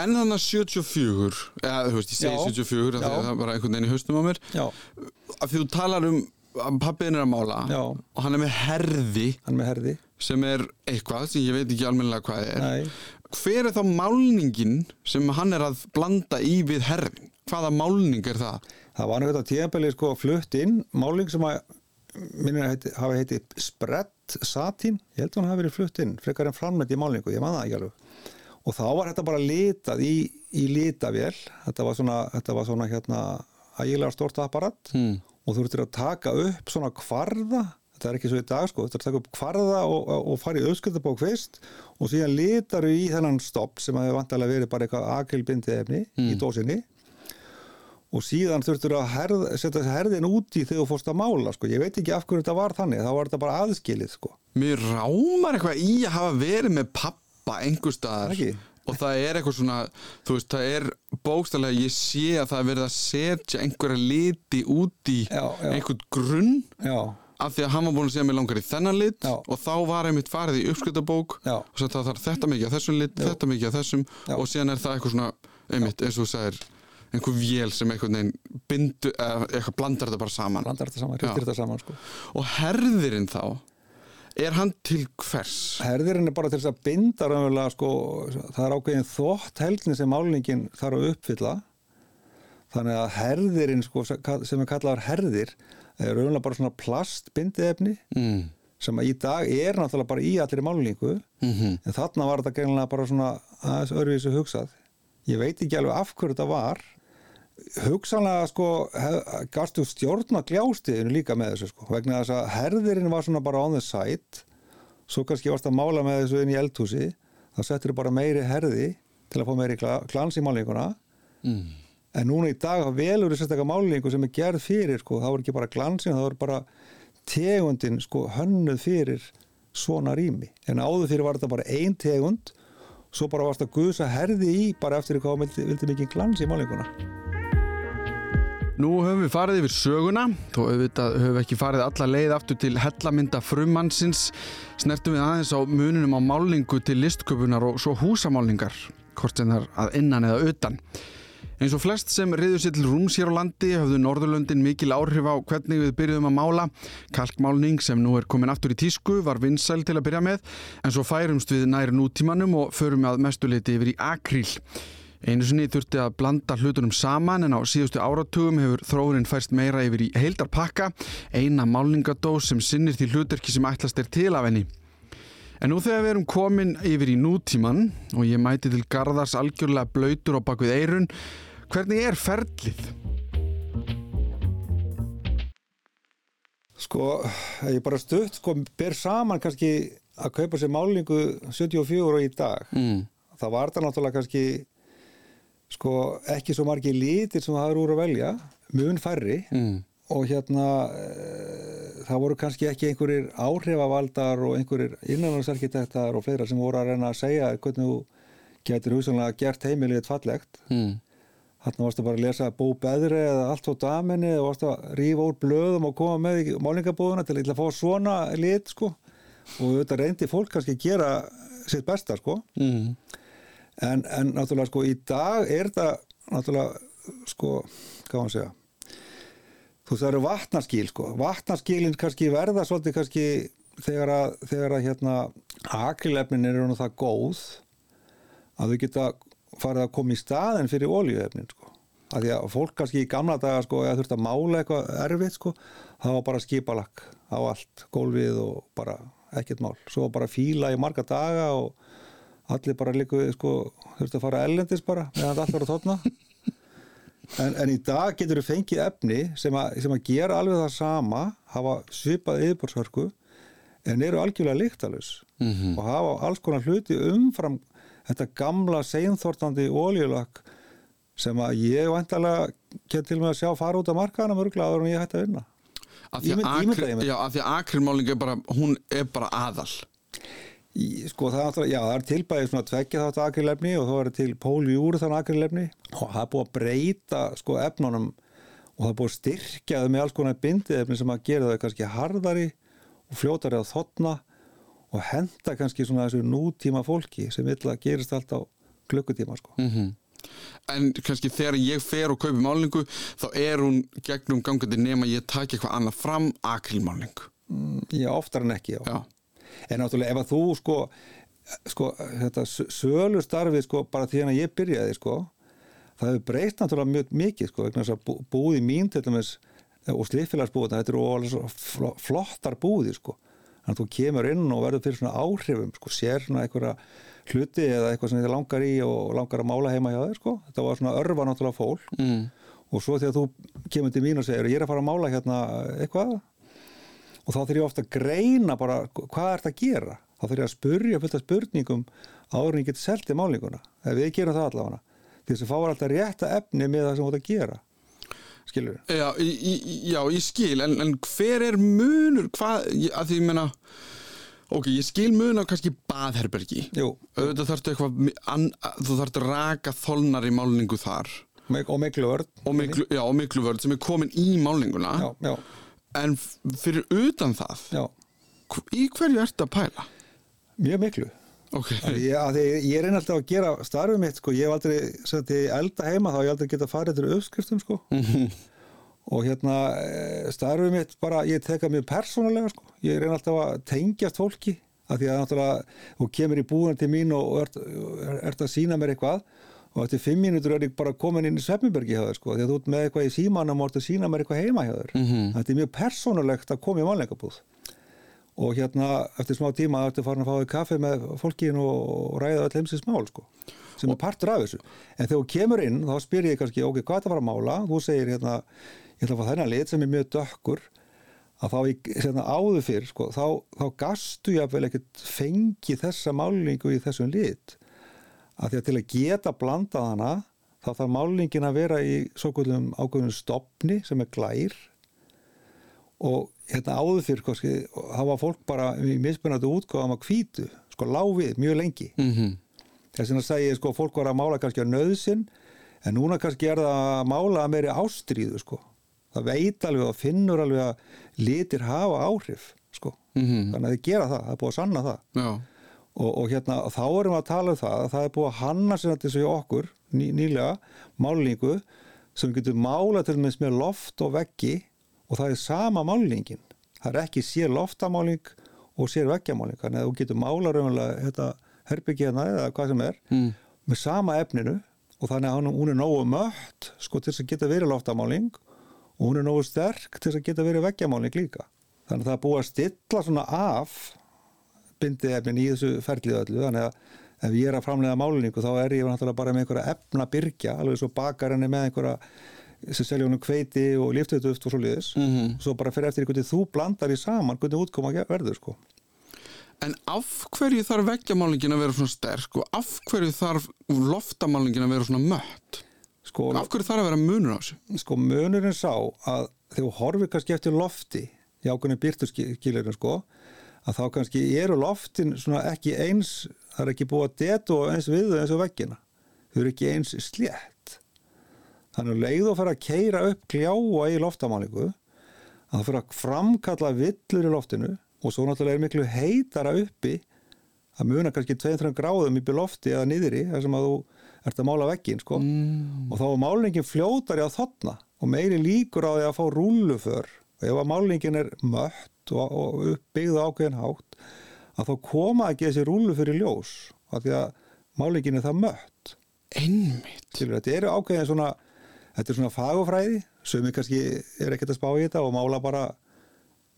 [SPEAKER 2] en þannig að 74 eða þú veist, ég segi
[SPEAKER 3] Já.
[SPEAKER 2] 74 af því
[SPEAKER 3] Já.
[SPEAKER 2] að það er bara einhvern veginn í haustum á mér
[SPEAKER 3] já,
[SPEAKER 2] af því þú talar um að pappiðin er að mála
[SPEAKER 3] Já.
[SPEAKER 2] og hann er með herði
[SPEAKER 3] hann með herði
[SPEAKER 2] sem er eitthvað sem ég veit ekki almennilega hvað er
[SPEAKER 3] Nei.
[SPEAKER 2] hver er þá málningin sem hann er að blanda í við herðin hvaða málning er það?
[SPEAKER 3] það var náttúrulega tíðanbeli sko flutt inn máling sem að minnir að heiti, hafi heiti sprett satín, ég held að hann hafi verið flutt inn frekar en framnætt í málingu, ég man það ekki alveg og þá var þetta bara litað í, í litavél, þetta var svona, þetta var svona hérna ægilega stort apparat.
[SPEAKER 2] Hmm.
[SPEAKER 3] og þú þurftir að taka upp svona kvarða. Þetta er ekki svo í dag sko, þú þurftir að taka upp kvarða og, og, fara í auðskjöldabók fyrst. Og síðan litar í þennan stopp sem hefur vantilega verið bara eitthvað akilbindi efni í dósinni. Og síðan þurftur að herð, setja herðin úti þegar þú fórst að mála sko. ég veit ekki af hverju þetta var þannig. Þá var þetta bara aðskilið sko.
[SPEAKER 2] Mér rámar eitthvað í að hafa verið með pappa einhver staðar
[SPEAKER 3] Ekki?
[SPEAKER 2] og það er eitthvað svona, þú veist, það er bókstæðlega, ég sé að það er verið að setja einhverja liti út í
[SPEAKER 3] Já, já.
[SPEAKER 2] einhvern grunn
[SPEAKER 3] já,
[SPEAKER 2] af því að hann var búin að segja mig langar í þennan lit
[SPEAKER 3] Já.
[SPEAKER 2] og þá var einmitt farið í uppskutabók
[SPEAKER 3] Já.
[SPEAKER 2] og svo það þarf þetta mikið af þessum lit, þetta mikið af þessum
[SPEAKER 3] Já.
[SPEAKER 2] og síðan er það eitthvað svona, einmitt, eins og þú sagðir einhver vél sem einhvern veginn bindu, eða eitthvað blandar þetta bara saman
[SPEAKER 3] blandar þetta saman,
[SPEAKER 2] Já.
[SPEAKER 3] hristir þetta saman sko.
[SPEAKER 2] og herðirinn þá er hann til hvers?
[SPEAKER 3] herðirinn er bara til þess að binda raunverulega sko, það er ákveðin þvótt helgni sem málningin þarf að uppfylla þannig að herðirinn sko, sem er kallaðar herðir er raunverulega bara svona plastbindiefni
[SPEAKER 2] Mm.
[SPEAKER 3] sem að í dag er náttúrulega bara í allir málningu
[SPEAKER 2] Mm
[SPEAKER 3] en þarna var þetta greinlega bara svona aðeins öðruvísu hugsað ég veit ekki alveg af hverju þetta var hugsanlega sko hef- gastu stjórna gljástiðinu líka með þessu sko vegna þess að herðirinn var svona bara on the side svo kannski varst að mála með þessu inn í eldhúsi þá settir bara meiri herði til að fá meiri gla- glans í málninguna.
[SPEAKER 2] Mm.
[SPEAKER 3] en núna í dag velur þess að málningu sem er gerð fyrir sko, þá er ekki bara glansin, þá er bara tegundin sko hönnuð fyrir svona rými. En áður fyrir var þetta bara ein tegund svo bara varst að guðsa herði í bara eftir hvað vildi, vildi mikið glans í málninguna
[SPEAKER 2] Nú höfum við farið yfir söguna, þó auðvitað höfum við ekki farið alla leið aftur til hellamynda frumannsins, snertum við aðeins á mununum á málningu til listköpunar og svo húsamálningar, hvort sem þar að innan eða utan. Eins og flest sem riður sér til rúms hér á landi höfðu Norðurlöndin mikil áhrif á hvernig við byrjuðum að mála. Kalkmálning sem nú er komin aftur í tísku var vinsæl til að byrja með, en svo færumst við nær nútímanum og förum að mestuleiti yfir í akríl. Einu sinni þurfti að blanda hlutunum saman en á síðustu áratugum hefur þróunin færst meira yfir í heildarpakka, eina málningadós sem sinnir því hlutverki sem ætlast er til af henni. En nú þegar við erum komin yfir í nútíman og ég mæti til Garðars algjörlega blöytur á bakvið eirun, hvernig er ferlið?
[SPEAKER 3] Sko, ég bara stutt sko, ber saman kannski að kaupa sér málningu 74 og í dag
[SPEAKER 2] Mm.
[SPEAKER 3] það var þetta náttúrulega kannski sko ekki svo margi lítir sem það eru úr að velja mun færri
[SPEAKER 2] Mm.
[SPEAKER 3] og hérna e, það voru kannski ekki einhverjir áhrifavaldar og einhverjir innanlandsarkitektar og fleira sem voru að reyna að segja hvernig þú getur hugsanlega gert heimilið fallegt
[SPEAKER 2] Mm.
[SPEAKER 3] Þarna varstu bara að lesa bó beðri eða allt á daminni og varstu að rífa úr blöðum og koma með í málingabúðuna til að fá svona lit sko og þetta reyndi fólk kannski að gera sitt besta sko
[SPEAKER 2] mm.
[SPEAKER 3] En, en náttúrulega sko í dag er þetta náttúrulega sko, hvað var að segja? Þú veist það eru vatnaskíl sko. Vatnaskílinn kannski verða svolítið kannski þegar að, þegar að hérna akrilefnin eru nú það góð að þau geta farið að koma í staðin fyrir oljuefnin sko. Að því að fólk kannski í gamla daga sko eða þurft að mála eitthvað erfitt sko það var bara skipalakk á allt gólfið og bara ekkert mál. Svo bara fíla í marga daga og allir bara líku sko þurft að fara ellendis bara meðan allt var að tóna en, en í dag getur þú fengið efni sem að, sem að gera alveg það sama hafa svipað yfirbórsvörku en eru algjörlega líktalus
[SPEAKER 2] Mhm.
[SPEAKER 3] og hafa alls konar hluti umfram þetta gamla seinþortandi óljulakk sem að ég vantalega get til með að sjá fara út af markaðanum örglaður en ég hætti að vinna
[SPEAKER 2] Af því að
[SPEAKER 3] ímyndaði
[SPEAKER 2] akri-
[SPEAKER 3] mér.
[SPEAKER 2] já, af því að akrilmáling er bara hún er bara aðal
[SPEAKER 3] sko það er náttúrulega, já það er tilbæðið svona tveggja þátt akrilefni og þá er til póljúr þann akrilefni og það er búið að breyta sko efnunum og það er búið að styrkja þau með alls konar bindiðefni sem að gera þau kannski harðari og fljótari að þotna og henda kannski svona þessu nútíma fólki sem vill að gerist allt á klukkutíma sko.
[SPEAKER 2] mm en kannski þegar ég fer og kaupi málingu þá er hún gegnum gangandi nema ég taki eitthvað annað fram akrilmáling
[SPEAKER 3] Já, oftar en ekki, já.
[SPEAKER 2] já,
[SPEAKER 3] En náttúrulega ef að þú sko, sko þetta sölu starfið sko bara því að ég byrjaði sko það hefur breyst náttúrulega mjög mikið sko vegna þess að bú, búði mín til dæmis og sliðfélagsbúðina, þetta eru alveg svo fl- flottar búði sko. Þannig að þú kemur inn og verður fyrir svona áhrifum sko, sér svona einhverja hluti eða eitthvað sem þið langar í og langar að mála heima hjá þér sko, þetta var svona örfa náttúrulega fólk.
[SPEAKER 2] Mm.
[SPEAKER 3] og svo þegar þú kemur til mín og segir ég er að fara að mála hérna eitthvað og þá þurf ég ofta að greina bara hvað er þetta að gera? Þá þurf ég að spurja fullt af spurningum áður en ég get seltið málinguna ef við gerum það allavega. Því þess að fá alltaf rétta efni með það sem þú ert að gera. Skilur
[SPEAKER 2] já, í, í, já, ég skil en, en hver er munur hvað, að því ég menna ok, ég skil mun á kannski baðherbergi. Auðvitað þarftu eitthvað þú þarftu raka þolnar í málningu þar.
[SPEAKER 3] Og miklu vörð
[SPEAKER 2] og miklu, já, og miklu vörð sem er komin í málninguna.
[SPEAKER 3] Já, já,
[SPEAKER 2] en fyrir utan það
[SPEAKER 3] já,
[SPEAKER 2] í hverju ertu að pæla?
[SPEAKER 3] mjög miklu.
[SPEAKER 2] Ok,
[SPEAKER 3] ég, ég reyna alltaf að gera starfið mitt sko, ég hef aldrei, sem þetta ég elda heima þá hef ég aldrei geta farið til uppskriftum sko. Og hérna eh, starfið mitt bara, ég teka mjög persónulega sko, ég reyna alltaf að tengjast fólki, að því að náttúrulega þú kemur í búin til mín og ert, er, ert að sína mér eitthvað og eftir fimm mínútur er ég bara komin inn í Svefnbergi hjá þér sko, því að þú ert með eitthvað í símanum og ert að sína mér eitthvað heima hjá þér.
[SPEAKER 2] Mhm.
[SPEAKER 3] þetta er mjög persónulegt að koma í málningabúð og hérna eftir smá tíma ertu farin að fá þig kaffi með fólkin og, og ræða öll heimsins mál sko, sem er partur af þessu. En þegar þú kemur inn þá spyr ég kannski ok, hvað er það að fara að mála, þú segir hérna ég ætla að fá þennan lit sem er mjög dökkur. Að þá ég hérna, áður fyrr sko, þá, þá gastu ég að vel ekkert fengi þessa málingu í þessum lit að því að til að geta blandað hana þá þarf málingin að vera í svo kvöldum ákveðnum stopni sem er glær. Og hérna áður fyrir það var fólk bara í mismunandi útgáðum að hvítu sko láfið mjög lengi.
[SPEAKER 2] Mm
[SPEAKER 3] þess vegna segi ég sko fólk var að mála kannski á nöðsin en núna kannski er það að mála að meiri ástríðu sko. Það veit alveg og finnur alveg að litir hafa áhrif sko.
[SPEAKER 2] Mhm.
[SPEAKER 3] þannig að þið gera það, það er búið að sanna það.
[SPEAKER 2] Já,
[SPEAKER 3] og, og hérna þá erum við að tala um það að það er búið að hanna sér þetta í okkur ný, nýlega málningu sem við getum málað til dæmis með loft og veggi og það er sama málningin. Það er ekki sér loftamáling og sér veggjamáling þannig að þú getur málað raunverulega hérna eða hvað sem er
[SPEAKER 2] mm.
[SPEAKER 3] með sama efninu og þannig að hún er nógu mött sko til þess að geta verið loftamáling og hún er nógu sterk til þess að geta verið veggjamáling líka. Þannig að það er búið að stilla svona af bindið efnin í þessu ferlið öllu þannig að ef ég er að framlega málingu þá er ég náttúrulega bara með einhverja efna byrgja alveg svo bakarinn er með einhverja sem selja honum kveiti og líftöðuft og svo liðis
[SPEAKER 2] Mhm.
[SPEAKER 3] svo bara fyrir eftir hvernig þú blandar í saman hvernig útkoma verður sko
[SPEAKER 2] En af hverju þarf veggjamálingin að vera svona sterk og af hverju þarf loftamálingin að vera svona mött?
[SPEAKER 3] sko,
[SPEAKER 2] Af hverju þarf að vera munur á þessu?
[SPEAKER 3] sko munurinn sá að þegar þú horfir kannski eftir lofti í ákveðinu byrtuskilurinn sko að þá kannski eru loftin svona ekki eins, það er ekki búið að detu eins við þau eins og veggina þau eru ekki eins slétt þannig að leið og fara að keira upp gljáa í loftamálingu að það fyrir að framkalla villur í loftinu og svo náttúrulega er miklu heitara uppi að muna kannski 2-3 gráðum í lofti eða niðri þar sem að þú ert að mála veggin sko. mm. og þá er málningin fljótari á þotna og meiri líkur á því að fá rúlluför og ef að málningin er mött og, og uppbyggðu ákveðin hátt að þá koma ekki þessi rúlluför í ljós af því að málningin er það mött
[SPEAKER 2] Einmitt.
[SPEAKER 3] Skilur, þetta eru ákveðin svona þetta er svona fagufræði sem er kannski er ekkert að spá í þetta og mála bara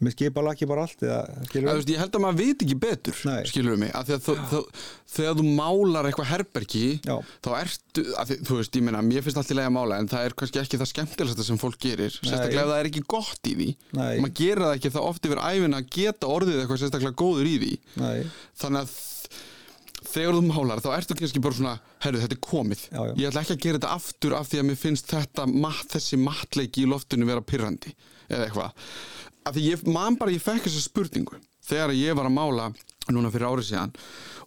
[SPEAKER 3] með skipalaki bara allt eða,
[SPEAKER 2] Að, veist, ég held að maður veit ekki betur
[SPEAKER 3] Nei.
[SPEAKER 2] skilur mig, af því að þó, þó, þegar þú málar eitthvað herbergi
[SPEAKER 3] Já.
[SPEAKER 2] þá ertu, að því, þú veist, ég meina mér finnst allt í lagi að mála en það er kannski ekki það skemmtilegsta sem fólk gerir, sérstaklega ef það er ekki gott í því
[SPEAKER 3] Nei.
[SPEAKER 2] maður gerir það ekki það oft yfir æfina að geta orðið eitthvað sérstaklega góður í því
[SPEAKER 3] Nei,
[SPEAKER 2] þannig að þegar þú málar þá ertu kannski bara svona herru þetta er komið,
[SPEAKER 3] Já, já.
[SPEAKER 2] ég ætla ekki að gera þetta aftur af því að mér finnst þetta mat, þessi matleiki í loftinu vera pyrrandi eða eitthvað af því ég man bara, ég fekk þessa spurningu þegar ég var að mála núna fyrir árið síðan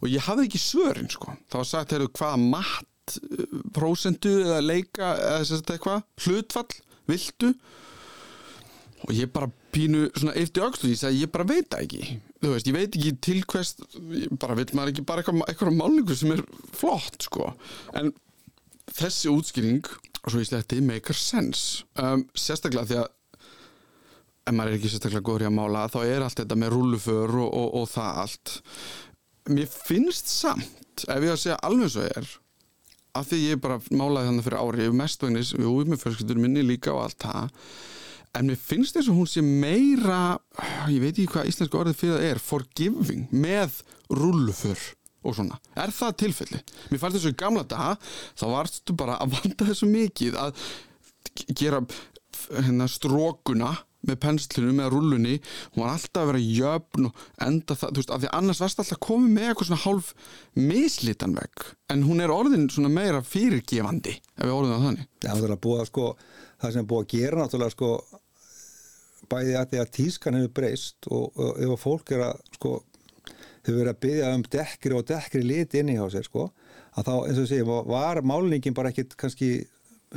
[SPEAKER 2] og ég hafði ekki svörin sko, var sagt, herru, hvaða mat uh, prósentu eða leika eða sagt eitthvað, hlutfall viltu? Og ég bara pínu svona eftir öxlu, ég sagði ég bara veit ekki. Þú veist, ég veit ekki til hvers ég bara veit maður ekki bara eitthvað, eitthvað málningu sem er flott sko. En þessi útskýring og svo ég sletti, make sense. Um, sérstaklega því að ef maður er ekki sérstaklega góður í að mála þá er allt þetta með rúlluför og, og, og það allt mér finnst samt, ef ég að segja alveg svo er af því ég bara málaði þannig fyrir ári mestvegnis, við úr með fjölskyldur minni líka og allt það en mér finnst þess að hún sé meira ég veit ekki hvað íslenska orðið fyrir það er forgiving með rulluför og svona, er það tilfelli? Mér fannst þessu gamla daga þá varstu bara að vanda þessu mikið að gera hérna, strókuna með penslinu, með rullunni hún var alltaf að vera jöfn og enda það, þú veist, af því annars varst alltaf komið með eitthvað svona hálf mislitan veg en hún er orðin svona meira fyrirgefandi ef við orðum það þannig.
[SPEAKER 3] Það er að sko það sem er búið að gera náttúrulega sko bæði að því að tískan hefur breyst og, og ef að fólk er að sko hefur verið að byggja um dekkri og dekkri lit inni hjá sér sko að þá eins og segjum var málningin bara ekkit kannski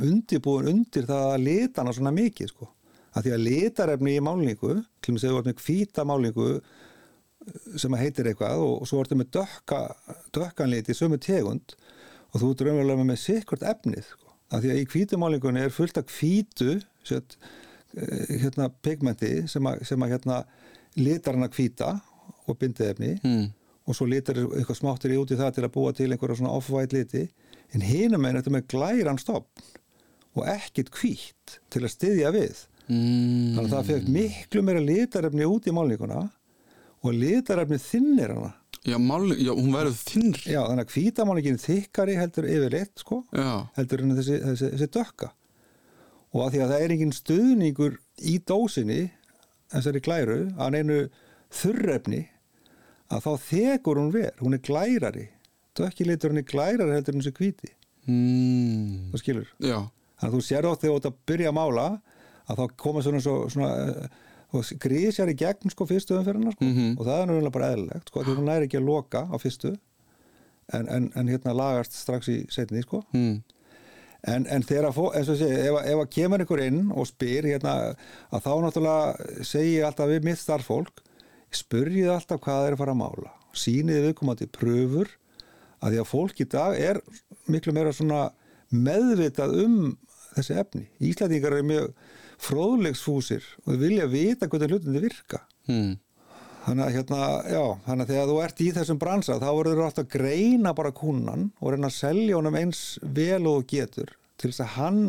[SPEAKER 3] undirbúin undir það að litana svona mikið sko að því að litarefni í málningu til og með ert með hvíta málningu sem að heitir eitthvað og, og svo ertu með dökka, dökkanlit í sömu tegund og þú raunverulega með sikkert efnið sko. að því að í hvítumálningunni er fullt af hvítu set, hérna pigmenti sem að, sem að hérna litar hann að hvíta og bindið efni
[SPEAKER 2] mm.
[SPEAKER 3] og svo litar eitthvað smáttir í út í það til að búa til einhverja svona off-white liti en hinum er þetta með glæran stopn og ekkit hvít til að styðja við
[SPEAKER 2] mm.
[SPEAKER 3] þannig að það fekk miklu meira litarefni út í málninguna og litarefni þinnir hana.
[SPEAKER 2] Já, málning, já, hún verður þinnri
[SPEAKER 3] já, þannig að hvítamálningin þykkari heldur yfirleitt sko,
[SPEAKER 2] já,
[SPEAKER 3] heldur en þessi, þessi, þessi dökka. Og að því að það er engin stuðningur í dósinni þessari glæru að neinu þurrefni að þá þekur hún ver, hún er glærari. Dökki litur hún er glærari heldur en þessi hvíti.
[SPEAKER 2] Mm.
[SPEAKER 3] það skilur.
[SPEAKER 2] Já,
[SPEAKER 3] þannig að þú sér átt þegar þú ert að byrja að mála að þá koma svona, svona, svona og grísjar í gegn sko fyrstu umferðina sko.
[SPEAKER 2] Mhm.
[SPEAKER 3] og það er náttúrulega bara eðlilegt sko, því hún næri ekki að loka á fyrstu en, en, en hérna lagast strax í setni sko
[SPEAKER 2] mm.
[SPEAKER 3] en, en þegar að, fó, eins og sé, ef, ef að kemur einhver inn og spyr hérna, að þá náttúrulega segi ég alltaf við mitt starffólk spurjið alltaf hvað það er að fara að mála síniði viðkomandi pröfur að því að fólk í dag er miklu meira svona meðvitað um þessi efni. Íslandingar eru mjög fróðlegsfúsir og vilja vita hvernig hlutindi virka.
[SPEAKER 2] Mm.
[SPEAKER 3] Þannig að hérna, já, þannig að þegar þú ert í þessum bransa þá verður þú alltaf að greina bara kúnan og reyna að selja honum eins vel og getur til þess að hann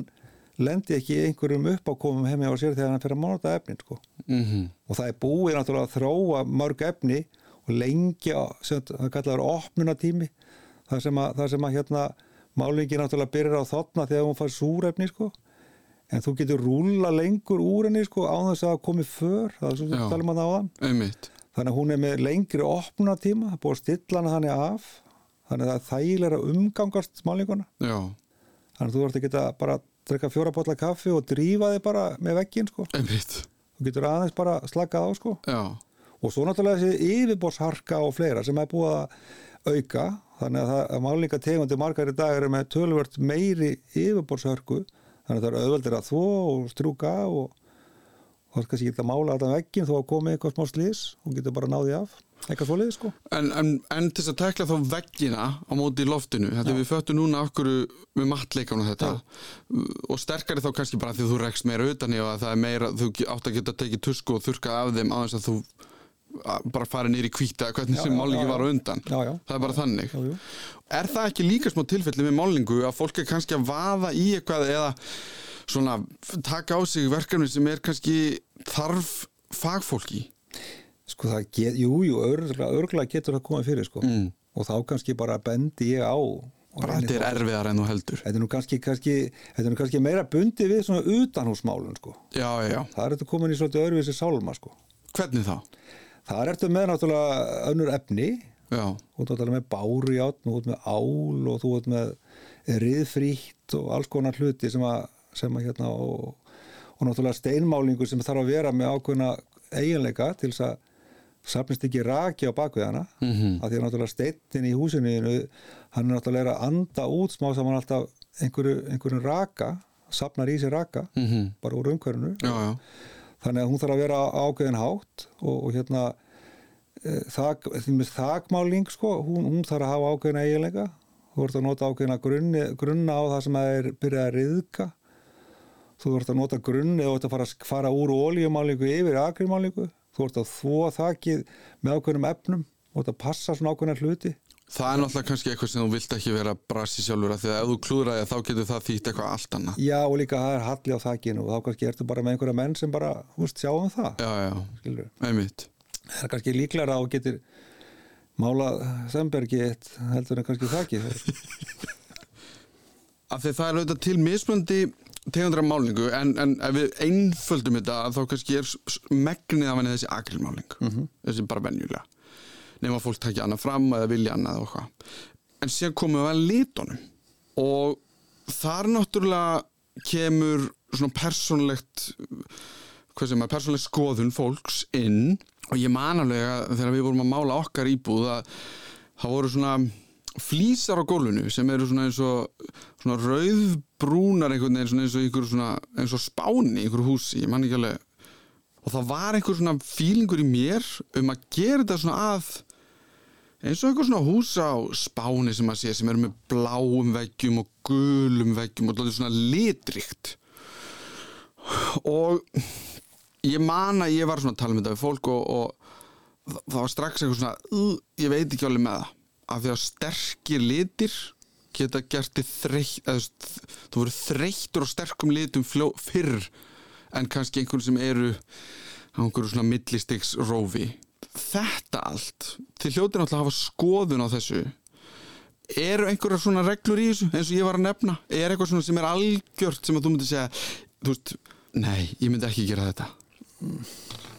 [SPEAKER 3] lendi ekki einhverjum uppákomum heimi á sér þegar hann fyrir að þetta efnin sko.
[SPEAKER 2] Mm
[SPEAKER 3] Og það er búið náttúrulega að þróa mörg efni og lengja, sem það kallar opnunatími, það sem að, það sem að hérna málingi náttúrulega byrjar á þotna þegar hún fær súrefni sko. En þú getur rúla lengur úr henni sko á þess að komi för, það er svo að tala um að það á
[SPEAKER 2] einmitt
[SPEAKER 3] Þannig að hún er með lengri opnunatíma, það er búið að stilla hana þannig af, þannig að það er þægilega umgangast málinguna.
[SPEAKER 2] já,
[SPEAKER 3] Þannig að þú ert að geta bara að drekka fjóra botla kaffi og drífa þig bara með veggin sko.
[SPEAKER 2] einmitt
[SPEAKER 3] Þú getur aðeins bara slakað á sko.
[SPEAKER 2] já,
[SPEAKER 3] Og svo náttúrulega þessi yfirbórsharka og fleira sem er búið að auka, þannig að, það- að málingategundi margar í dag eru með tölvört meiri yfirbórshörku, þannig að það eru auðveldir að þvó og strúka og þá er kannski ekki að mála þetta veggin þó að komi eitthvað smá slís og getur bara náði af. Eitthvað svoleiði sko.
[SPEAKER 2] En, en, en til þess að tekla þá veggina á móti í loftinu, þetta við föttum núna af hverju við matleikan og þetta. Og sterkari þá kannski bara því að þú rekst meira utan í og að það er meira, þú átt að geta tekið tusku og þurka af þeim á þess að þú bara fara nýri kvíta hvernig
[SPEAKER 3] Já,
[SPEAKER 2] sem málingi var á undan
[SPEAKER 3] Já, já.
[SPEAKER 2] það er bara þannig er það ekki líka smá tilfelli með málingu að fólk er kannski að vaða í eitthvað eða svona taka á sig verkefni sem er kannski þarf fagfólki
[SPEAKER 3] sko það get, jú, jú, örgulega, örgulega getur það komið fyrir sko
[SPEAKER 2] Mm.
[SPEAKER 3] og þá kannski bara bendi ég á
[SPEAKER 2] bara þetta er erfiðar en þú heldur
[SPEAKER 3] Þetta er nú kannski, kannski, þetta er nú kannski meira bundi við svona utanhúsmálun sko.
[SPEAKER 2] já,
[SPEAKER 3] Það er þetta komin í svolítið öðruvísi sálma sko.
[SPEAKER 2] hvernig þá?
[SPEAKER 3] Það er þetta með náttúrulega önnur efni
[SPEAKER 2] já,
[SPEAKER 3] Þú ert með bárujátn, þú ert með ál og þú ert með riðfrítt og alls konar hluti sem að, sem að hérna og, og náttúrulega steinmálingu sem þarf að vera með ákveðna eiginleika til þess að safnist ekki raki á bakveðana mm. -hmm. að því að náttúrulega steinin í húsinu hann er náttúrulega að anda út smá saman alltaf einhverju, einhverju raka safnar í sig raka
[SPEAKER 2] Mhm.
[SPEAKER 3] bara úr umhverfinu
[SPEAKER 2] já, já
[SPEAKER 3] þannig að hún þarf að vera á ákveðin hátt og, og hérna e, þak, þakmáling sko, hún, hún þarf að hafa ákveðina eiginleika. Þú ert að nota ákveðina grunni, grunna á það sem er byrjað að riðka. Þú ert að nota grunni og þú ert að fara, fara úr ólíumálingu yfir agrimálingu þú ert að þvó þakið með ákveðnum efnum ert að passa svona ákveðina hluti
[SPEAKER 2] Það er náttúrulega kannski eitthvað sem þú vilt ekki vera brasi sjálfur að því að ef þú klúðraði þá getur það þýtt eitthvað allt annað.
[SPEAKER 3] já og líka það er halli á þakinu og þá kannski ertu bara með einhverja menn sem bara húst sjá um það
[SPEAKER 2] Já, já, einmitt.
[SPEAKER 3] það er kannski líklega að þú getur málað Sembergi eitt heldur en kannski þakki
[SPEAKER 2] Af því það er auðvitað til mismöndi tegundra málningu en, en ef við einföldum þetta þá kannski er megnið af henni þessi akrilmáling, þessi bara venjulega. Nefn að fólk takja annað fram eða vilja annað og hvað. En síðan komum við að litunum og þar náttúrulega kemur svona persónlegt hvað sem er persónleg skoðun fólks inn og ég man alveg að þegar við vorum að mála okkar íbúð að það voru svona flísar á gólfinu sem eru svona eins og svona rauðbrúnar einhvern veginn svona eins og einhver svona eins og spáni í einhverju húsi, ég man ekki alveg og það var einhver svona fílingur í mér um að gera þetta svona að eins og einhver svona hús á spáni sem að sé sem eru með bláum veggjum og gulum veggjum og svona litrikt og ég man að ég var svona að tala um þetta við fólk og, og það var strax eitthvað svona uh, ég veit ekki alveg með það. Af því að sterkir litir geta gert þreytt þú verður þreyttur og sterkum litum fyrr en kannski einhvern sem eru á einhverju svona millistiks rófi þetta allt þið hljótir náttúrulega að hafa skoðun á þessu. Eru einhverjar svona reglur í þessu eins og ég var að nefna? Er eitthvað svona sem er algjört sem að þú myndir segja þú veist, nei, ég myndi ekki gera þetta.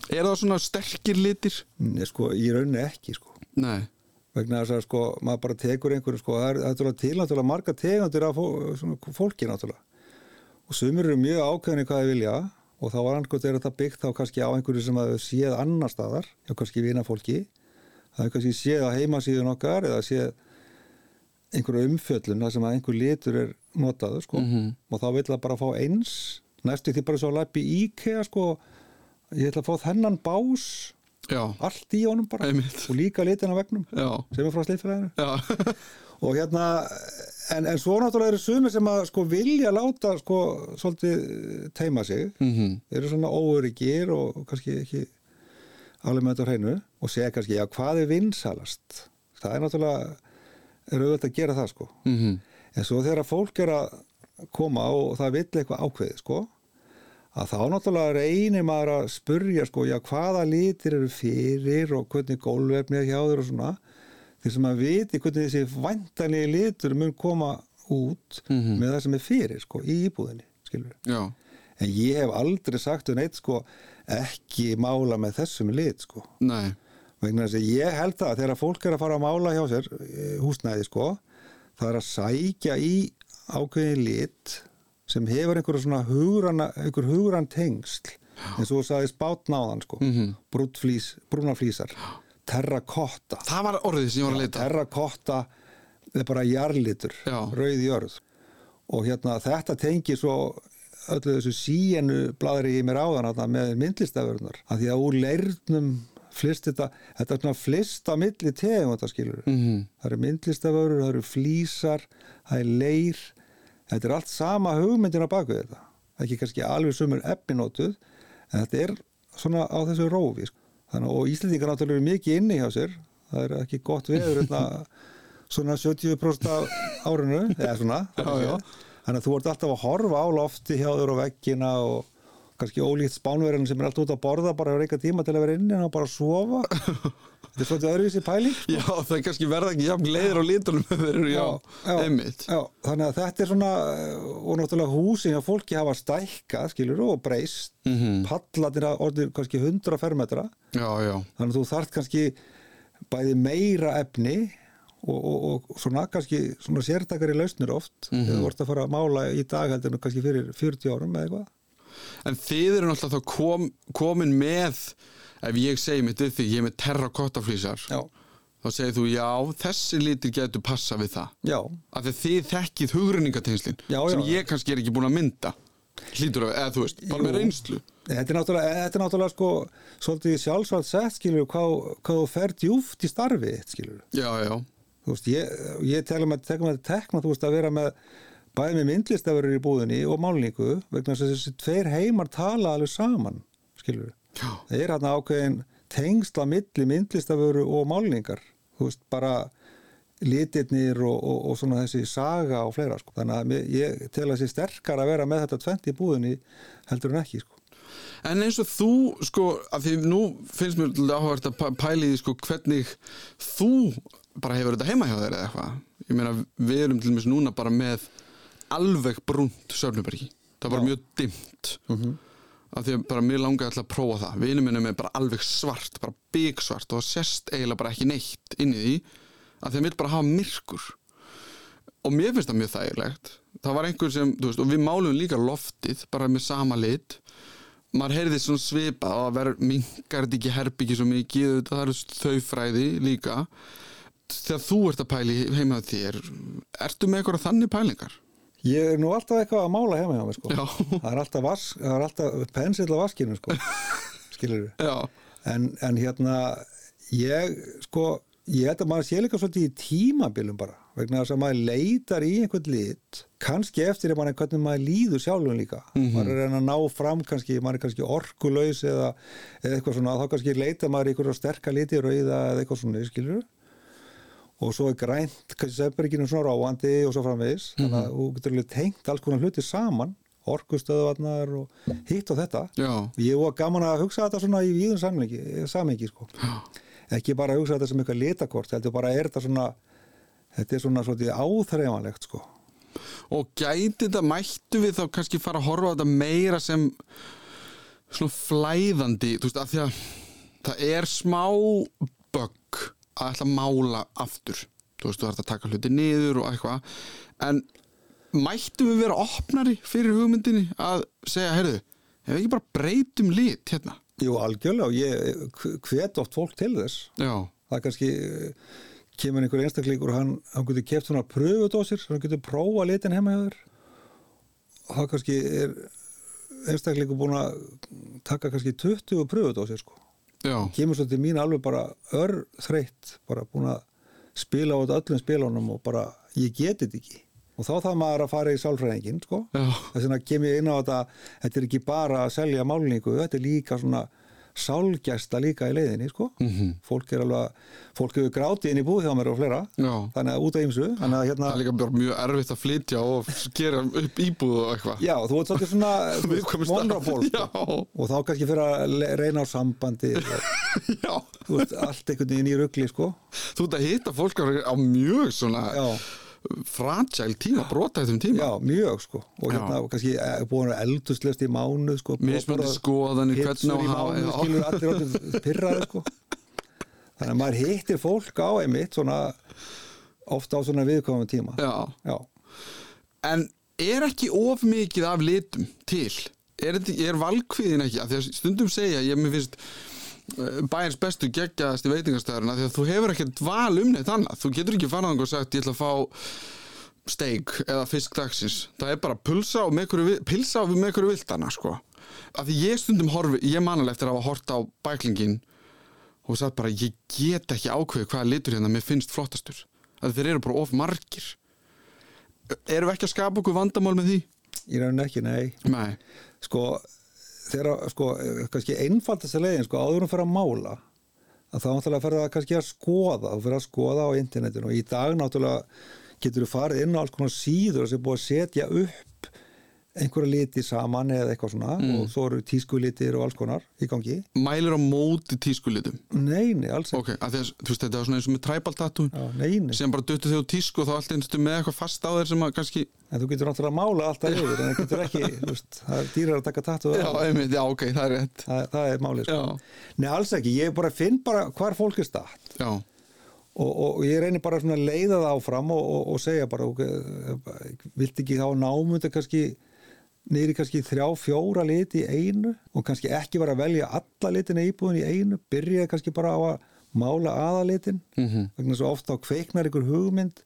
[SPEAKER 2] Er það svona sterkir litir?
[SPEAKER 3] Nei, sko, í rauninni ekki sko.
[SPEAKER 2] Nei,
[SPEAKER 3] vegna þess að sko, maður bara tekur einhverju sko, það er, náttúrulega til náttúrulega marga tegundir af fólki náttúrulega. Og sumir eru mjög ákveðinni hvað þið vilja og þá var annað er þetta byggt þá kannski á einhverju sem að séð annar staðar, já kannski vina fólki það er kannski séð á heimasíðun okkar eða séð einhverju umfjöllun þar sem að einhver litur er notaður sko. Og þá vil það bara fá eins. Næstu því bara svo að lappi íkea sko. Ég ætla að fá þennan bás.
[SPEAKER 2] Já,
[SPEAKER 3] allt í honum bara.
[SPEAKER 2] Einmitt.
[SPEAKER 3] og líka litin á vegnum
[SPEAKER 2] já,
[SPEAKER 3] sem er frá sleifræðinu og hérna en, en svo náttúrulega eru sumir sem að sko vilja láta sko svolítið teima sig.
[SPEAKER 2] Mhm.
[SPEAKER 3] eru svona óöryggir og, kannski ekki alveg með þetta á hreinu. Og segja kannski já hvað er vinsalast? Það er náttúrulega er auðvitað að gera það sko.
[SPEAKER 2] Mhm.
[SPEAKER 3] en svo þegar fólk er að koma og það vill eitthvað ákveðið sko að þá náttúrulega reynir maður að spurja sko, já hvaða litir eru fyrir og hvernig gólvefni er hjá þér og svona því sem að viti hvernig þessi væntanlega litur mun koma út með það sem er fyrir sko, í íbúðinni skilur.
[SPEAKER 2] já,
[SPEAKER 3] en ég hef aldrei sagt um neitt sko, ekki mála með þessum lit sko.
[SPEAKER 2] nei.
[SPEAKER 3] Vegna þess að ég held það að þegar fólk er að fara að mála hjá sér eh, húsnæði sko, það er að sækja í ákveðin lit sem hefur einhver svona hugran, einhver hugran tengsl eins og þú sagði spátnáðan sko.
[SPEAKER 2] Mhm.
[SPEAKER 3] brúnflís, brúnaflísar terrakotta
[SPEAKER 2] það var orðið sem ég var að leita.
[SPEAKER 3] Terrakotta er bara jarlitur rauð jörð. Og hérna þetta tengir svo öllu þessu síenu bladri í mér áðan þarna með myndlistaförunar að því að úr leirnum flist þetta, þetta er svona flist á milli tegum þetta skilur
[SPEAKER 2] Mhm.
[SPEAKER 3] það eru myndlistaförur, það eru flísar það er leir. Þetta er allt sama hugmyndin á baku þetta. Ekki kannski alveg sumur eppinótuð en þetta er svona á þessu rófi sko. Þannig og Íslendingar náttúrulega eru mikið inni hjá sér það er ekki gott veður hérna, svona 70% af árinu eða svona
[SPEAKER 2] Já, já.
[SPEAKER 3] þannig að þú ert alltaf að horfa á lofti hjá þér og veggina og kannski ólíkt spánverðin sem er alltaf út að borða bara hefur eitthvað tíma til að vera inni og bara sofa. Þetta er svolítið öðruvísi pæling sko.
[SPEAKER 2] Já, það er kannski verða ekki jafn leiðir á litunum þeir eru, já, einmitt.
[SPEAKER 3] já, þannig að þetta er svona og náttúrulega húsin að fólki hafa stækkað skilur og breyst.
[SPEAKER 2] Mhm.
[SPEAKER 3] pallarnir að orðið kannski 100 fermetra.
[SPEAKER 2] Já, já,
[SPEAKER 3] þannig að þú þarft kannski bæði meira efni og, og, og svona kannski svona sértakari lausnir oft.
[SPEAKER 2] Mhm.
[SPEAKER 3] þegar þú ert að fara að mála í dag heldur en kannski fyrir 40 árum eða eitthvað
[SPEAKER 2] en þið eru náttúrulega þá kom, komin með ef ég segi mitt við því, ég er með terrakottaflýsar þá segir þú, já, þessi litir getur passa við það.
[SPEAKER 3] Já,
[SPEAKER 2] af því þið þekkið hugrenningatengslin
[SPEAKER 3] Já,
[SPEAKER 2] sem ég kannski er ekki búin að mynda. Hlýtur að, eða þú veist, bara með reynslu.
[SPEAKER 3] Þetta er náttúrulega, þetta er náttúrulega sko svolítið sjálfsvægt sett skilur hvað, hvað þú fer djúft í starfi þitt, skilur
[SPEAKER 2] Já, já,
[SPEAKER 3] þú veist, ég, ég telum að að tekna, þú veist, að vera með bæði með myndlistafurur í búðinni og málningu vegna þess að þessi tveir heimar tala alveg saman, skilur
[SPEAKER 2] já,
[SPEAKER 3] það er hérna ákveðin tengsla milli myndlistafuru og málningar þú veist, bara litirnir og, og, og svona þessi saga og fleira, sko, þannig að ég tel að þessi sterkar að vera með þetta tvent í búðinni heldur en ekki, sko.
[SPEAKER 2] En eins og þú, sko, að því nú finnst mér áhverð að pæ- pæla í því, sko, hvernig þú bara hefur þetta heima hjá þér eða eitthvað. Ég meina, við erum til dæmis núna bara með alveg brúnt sörnubergi. Það bara
[SPEAKER 3] Já.
[SPEAKER 2] mjög dimmt. Af því að bara mér langaði alltaf að prófa það. Vinur minn er með bara alveg svart, bara byggsvart og það sést eiginlega bara ekki neitt inn í því. Af því að mér bara hafa myrkur. Og mér finnst það mjög þægilegt. Það var einhver sem, þú veist, og við málum líka loftið, bara með sama lit maður heyrði svona svipa og að vera minkar þetta ekki herbyggi svo mikið það eru þau fræði líka þegar þú ert að pæli heima þér ertu með eitthvað þannig pælingar?
[SPEAKER 3] Ég er nú alltaf eitthvað að mála hjá mig sko.
[SPEAKER 2] Já.
[SPEAKER 3] það er alltaf, vas, það er alltaf pensill á vaskinu sko. skilur við
[SPEAKER 2] Já,
[SPEAKER 3] en, en hérna ég sko ég held að maður sé líka svolítið í tímabilum bara vegna þess að maður leitar í einhvern lit kannski eftir að maður hvernig maður líður sjálfum líka maður er að ná fram kannski maður er kannski orkulaus eða, eða eitthvað svona þá kannski leita maður í einhverja sterka liti rauða eða eitthvað svona skilur og svo er grænt kannski sefberginu svona ráandi og svo framvegis. Þannig að þú getur alveg tengt alls konar hluti saman orkustöðvarnar og hitt og þetta.
[SPEAKER 2] Já,
[SPEAKER 3] Ég var gaman að hugsa þetta svona í víðun samhengi sko. Ekki bara að hugsa þetta sem eitthvað litakort, heldur bara er þetta svona, þetta er svona svolítið áþreifanlegt sko.
[SPEAKER 2] og gæti þetta mættu við þá kannski fara að horfa þetta meira sem svona flæðandi þú veist, af því að það er smá bögg að ætla að mála aftur þú veist, þú ert að taka hluti niður og eitthvað en mættum við vera opnari fyrir hugmyndinni að segja, heyrðu, ef við ekki bara breytum lit hérna
[SPEAKER 3] Jú, algjörlega og ég hvet oft fólk til þess.
[SPEAKER 2] já,
[SPEAKER 3] Það kannski eh, kemur einhver einstaklingur og hann, hann getur keft svona pröfudósir, hann getur prófa litin heima hjá þér. Það kannski er einstaklingur búin að taka kannski 20 pröfudósir sko.
[SPEAKER 2] Já,
[SPEAKER 3] kemur svo til mín alveg bara örþreytt, bara búin að spila á þetta öllum spilunum og bara ég geti þetta ekki. Og þá þarf maður að fara í sálfræðingin, sko. Þess vegna kem ég inn á þetta, þetta er ekki bara að selja málningu, þetta er líka svona sálgæsta líka í leiðinni, sko.
[SPEAKER 2] Mhm.
[SPEAKER 3] Fólk er alveg, fólk hefur grátið inn í búð hjá mér og fleira,
[SPEAKER 2] já
[SPEAKER 3] þannig að út af ýmsu, hérna,
[SPEAKER 2] það er líka mjög erfitt að flytja og gera upp íbúð og eitthvað
[SPEAKER 3] já, þú ert svolítið svona
[SPEAKER 2] Já.
[SPEAKER 3] sko. Og þá kannski fyrir að reyna á sambandi, veist, allt einhvern veginn í rugli, sko.
[SPEAKER 2] þú ert að hitta fólk á mjög svona
[SPEAKER 3] Já.
[SPEAKER 2] Fragile tíma, brotættum tíma.
[SPEAKER 3] Já, mjög sko. Og
[SPEAKER 2] Já.
[SPEAKER 3] hérna kannski eh, búin að elduslest í mánuð sko. Borðað
[SPEAKER 2] skoðanir hvernig á að já.
[SPEAKER 3] skilur allir allir pyrraði sko. Þannig að maður hittir fólk á einmitt svona ofta á svona viðkomum tíma.
[SPEAKER 2] Já,
[SPEAKER 3] Já.
[SPEAKER 2] en er ekki of mikið af litum til? Er, er valkviðin ekki? Af því að stundum segja, ég mér finnst bæins bestu geggjaðasti veitingastæðurinn af því að þú hefur ekkert val um neitt annað. Þú getur ekki farað og sagt ég ætla að fá steik eða fisk dagsins. Það er bara pulsa og með einhverju vi- pilsa og með einhverju viltana sko. Af því ég stundum horfi, ég manal eftir að hafa hort á bæklingin og satt bara ég get ekki ákveðu hvaða litur hérna mér finnst flottastur. Að þeir eru bara of margir. Erum við ekki að skapa okkur vandamál með því?
[SPEAKER 3] Í rauninni ekki, nei.
[SPEAKER 2] Nei,
[SPEAKER 3] Sko, þegar, sko, kannski einfaldast að leiðin, sko, áður um fyrir að mála, að þá náttúrulega fyrir það kannski að skoða, þú fyrir að skoða á internetinu og í dag náttúrulega getur þú farið inn á alls konar síður sem búið að setja upp einhverja liti saman eða eitthvað svona og svo eru tískulitir og alls konar í gangi.
[SPEAKER 2] mælir á móti tískulitum
[SPEAKER 3] Nei, nei, alls ekki.
[SPEAKER 2] Ok, að þú veist þetta er svona eins og með
[SPEAKER 3] nei.
[SPEAKER 2] sem bara duttu þig á tísku og þá allt einstu með eitthvað fast á þeir sem að kannski
[SPEAKER 3] En þú getur náttúrulega að mála alltaf yfir en það getur ekki, veist, það er dýrar að taka tattu
[SPEAKER 2] Já, einmitt, já, ok, það er rétt
[SPEAKER 3] það, það er málið, sko. Nei, alls ekki, ég bara finn bara hvar fólk er statt
[SPEAKER 2] já,
[SPEAKER 3] og, og ég reynir bara að leiða það áfram og, og, og segja bara ok, vilt ekki þá námunda kannski niður í kannski þrjá, fjóra liti í einu og kannski ekki vera að velja alla litina í íbúðin í einu, byrja kannski bara á að mála aðalitin mm -hmm. vegna svo ofta á kveiknar ykkur hugmynd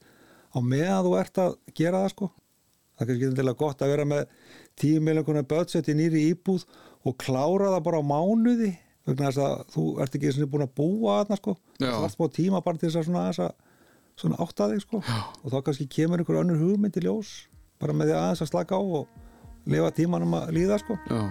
[SPEAKER 3] á meðan þú ert að gera það sko það er kannski endilega gott að vera með 10 miljonar budget í nýri íbúð og klára það bara á mánuði vegna þess að þú ert ekki svona búin að búa þarna sko
[SPEAKER 2] Já.
[SPEAKER 3] það er smá tíma bara til þess að svona, þess að, svona átta þig sko
[SPEAKER 2] Já.
[SPEAKER 3] og þá kannski kemur einhver önnur hugmynd í ljós bara með því aðeins að slaka á og lifa tímanum að líða sko.
[SPEAKER 2] Já.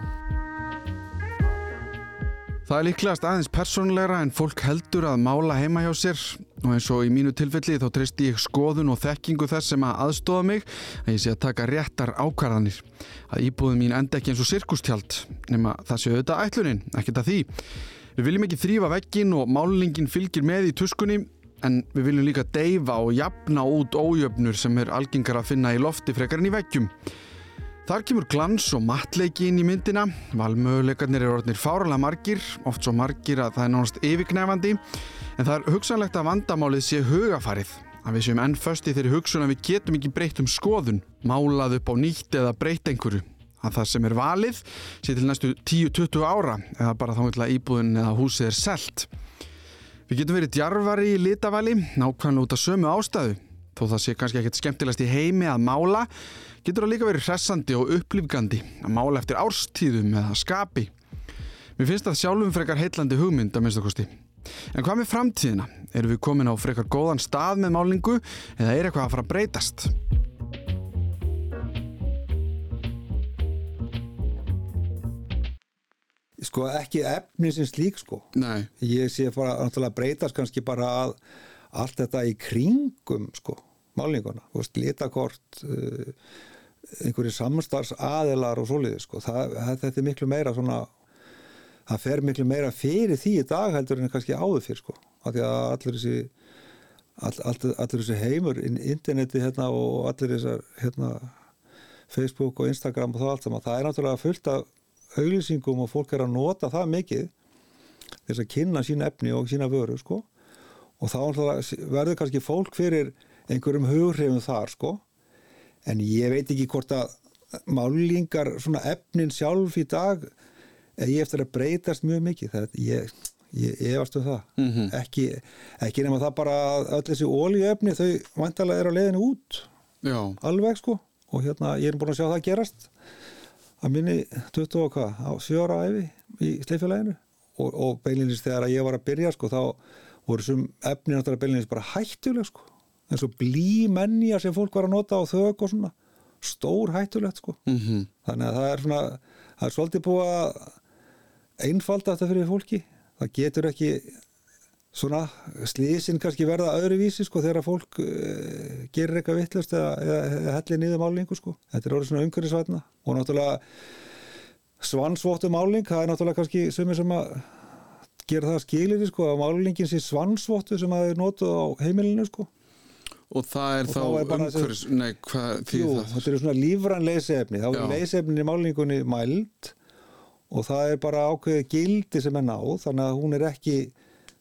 [SPEAKER 2] Það er líklegast aðeins persónulegra en fólk heldur að mála heima hjá sér. Og eins og í mínu tilfelli þá treysti ég skoðun og þekkingu þess sem að aðstóða mig að ég sé að taka réttar ákvarðanir. Að íbúðum mín enda ekki eins og sirkustjald nema það sé auðvitað ætlunin, ekkert að því. Við viljum ekki þrýfa veggin og málningin fylgir með í tuskunni en við viljum líka deyfa og jafna út ójöfnur sem er algengar að finna í lofti frekar en í veggjum Þar kemur glans og matleiki inn í myndina. Valmöguleikarnir eru orðnir fáralega margir, oft svo margir að það er nánast yfirgnefandi. En það er hugsanlegt að vandamálið sé hugafarið. Að við séum enn föst í þeirri hugsun að við getum ekki breytt um skoðun, málað upp á nýtt eða breytt einhverju. Að það sem er valið sé til næstu 10-20 ára eða bara þá vil að íbúðin eða húsið er selt. Við getum verið djarfari í litavali, nákvæmlega út af sömu ástæðu. Þó það sé kannski ekkert skemmtilegast í heimi að mála, getur það líka verið hressandi og upplýfgandi að mála eftir árstíðum eða skapi. Mér finnst það sjálfum frekar heitlandi hugmynd að minnstakosti. En hvað með framtíðina? Erum við komin á frekar góðan stað með málingu eða er eitthvað að fara að breytast?
[SPEAKER 3] sko ekki efni sem slík sko
[SPEAKER 2] Nei,
[SPEAKER 3] ég sé bara náttúrulega breytast kannski bara að allt þetta í kringum sko, málninguna litakort uh, einhverju samstarfs aðilar og svoleiði sko, þetta er miklu meira svona það fer miklu meira fyrir því í dag heldur en kannski áður fyrir sko, af því að allir þessi all, all, allir þessi heimur interneti hérna og allir þessar hérna Facebook og Instagram og það allt saman, það er náttúrulega fullt af auglýsingum og fólk er að nota það mikið þess að kynna sín efni og sína vöru sko. Og þá verður kannski fólk fyrir einhverjum hughrifum þar sko. En ég veit ekki hvort að málingar svona efnin sjálf í dag ég eftir að breytast mjög mikið. Það, ég, ég efast um það.
[SPEAKER 2] Mhm.
[SPEAKER 3] ekki, ekki nema það bara að öll þessi ólíuefni þau vantalega er á leiðinu út.
[SPEAKER 2] Já,
[SPEAKER 3] alveg sko. Og hérna ég er búin að sjá það gerast. Að minni 20 og hvað á sjóra æfi í sleifjöleginu og, og beilinist þegar að ég var að byrja sko þá voru þessum efni náttúrulega beilinist bara hættuleg sko eins og blímennja sem fólk var að nota á þög og svona. Stór hættulegt sko.
[SPEAKER 2] Mhm,
[SPEAKER 3] þannig að það er svona það er svolítið búið að einfalda þetta fyrir fólki. Það getur ekki svona slísin kannski verða öðruvísi sko þegar fólk uh, gerir eitthvað vittlust eða, eða, eða hellir niður málingu sko. Þetta er orðið svona umhverfisvætna og náttúrulega svansvottu máling það er náttúrulega kannski sumir sem að gera það skilir sko að málingin sé svansvottu sem að er notuð á heimilinu sko
[SPEAKER 2] og það er
[SPEAKER 3] Og
[SPEAKER 2] þá
[SPEAKER 3] þá er
[SPEAKER 2] umhverfis, nei, hvað
[SPEAKER 3] Jú,
[SPEAKER 2] það?
[SPEAKER 3] þetta eru svona lífræn leysefni þá
[SPEAKER 2] Já.
[SPEAKER 3] er leysefnin í málingunni mæld og það er bara ákveðið gildi sem er náð þannig að hún er ekki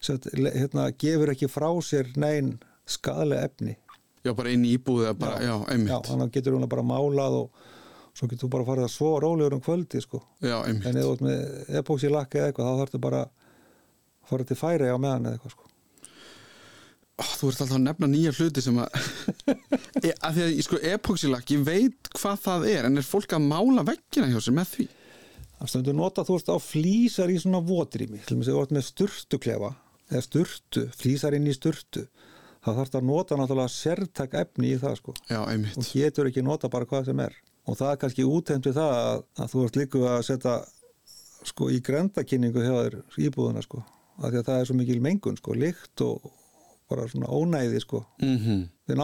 [SPEAKER 3] sett, le- hérna, gefur ekki frá sér nein skadalega efni
[SPEAKER 2] Já, bara inn í íbúðið, bara, já,
[SPEAKER 3] Já,
[SPEAKER 2] einmitt
[SPEAKER 3] þannig að getur hún bara málað og svo getur þú bara farið að svo rólegur um kvöldi sko.
[SPEAKER 2] Já,
[SPEAKER 3] en
[SPEAKER 2] einmitt
[SPEAKER 3] ef þú ert með epóksi lakka eða eitthvað þá þarf þetta bara að fara til færi á meðan eða eitthvað sko.
[SPEAKER 2] Ó, þú ert alltaf að nefna nýja hluti sem að, e, að því að sko, epoxylak, ég veit hvað það er en er fólk að mála veggina hjá sér með því?
[SPEAKER 3] Það stundur nota þú veist á flýsar í svona votrými. Til og með segja með sturtuklefa eða sturtu, flýsar inn í sturtu þá þarf það að nota náttúrulega sértak efni í það sko.
[SPEAKER 2] Já, einmitt.
[SPEAKER 3] Og getur ekki nota bara hvað sem er. Og það er kannski útheimtu það að, að þú ert líku að setja sko í grendakynningu hjá þér íbúðuna sko. Af því að það er svo mikil mengun sko lykt og bara svona ónæði sko
[SPEAKER 2] mm
[SPEAKER 3] við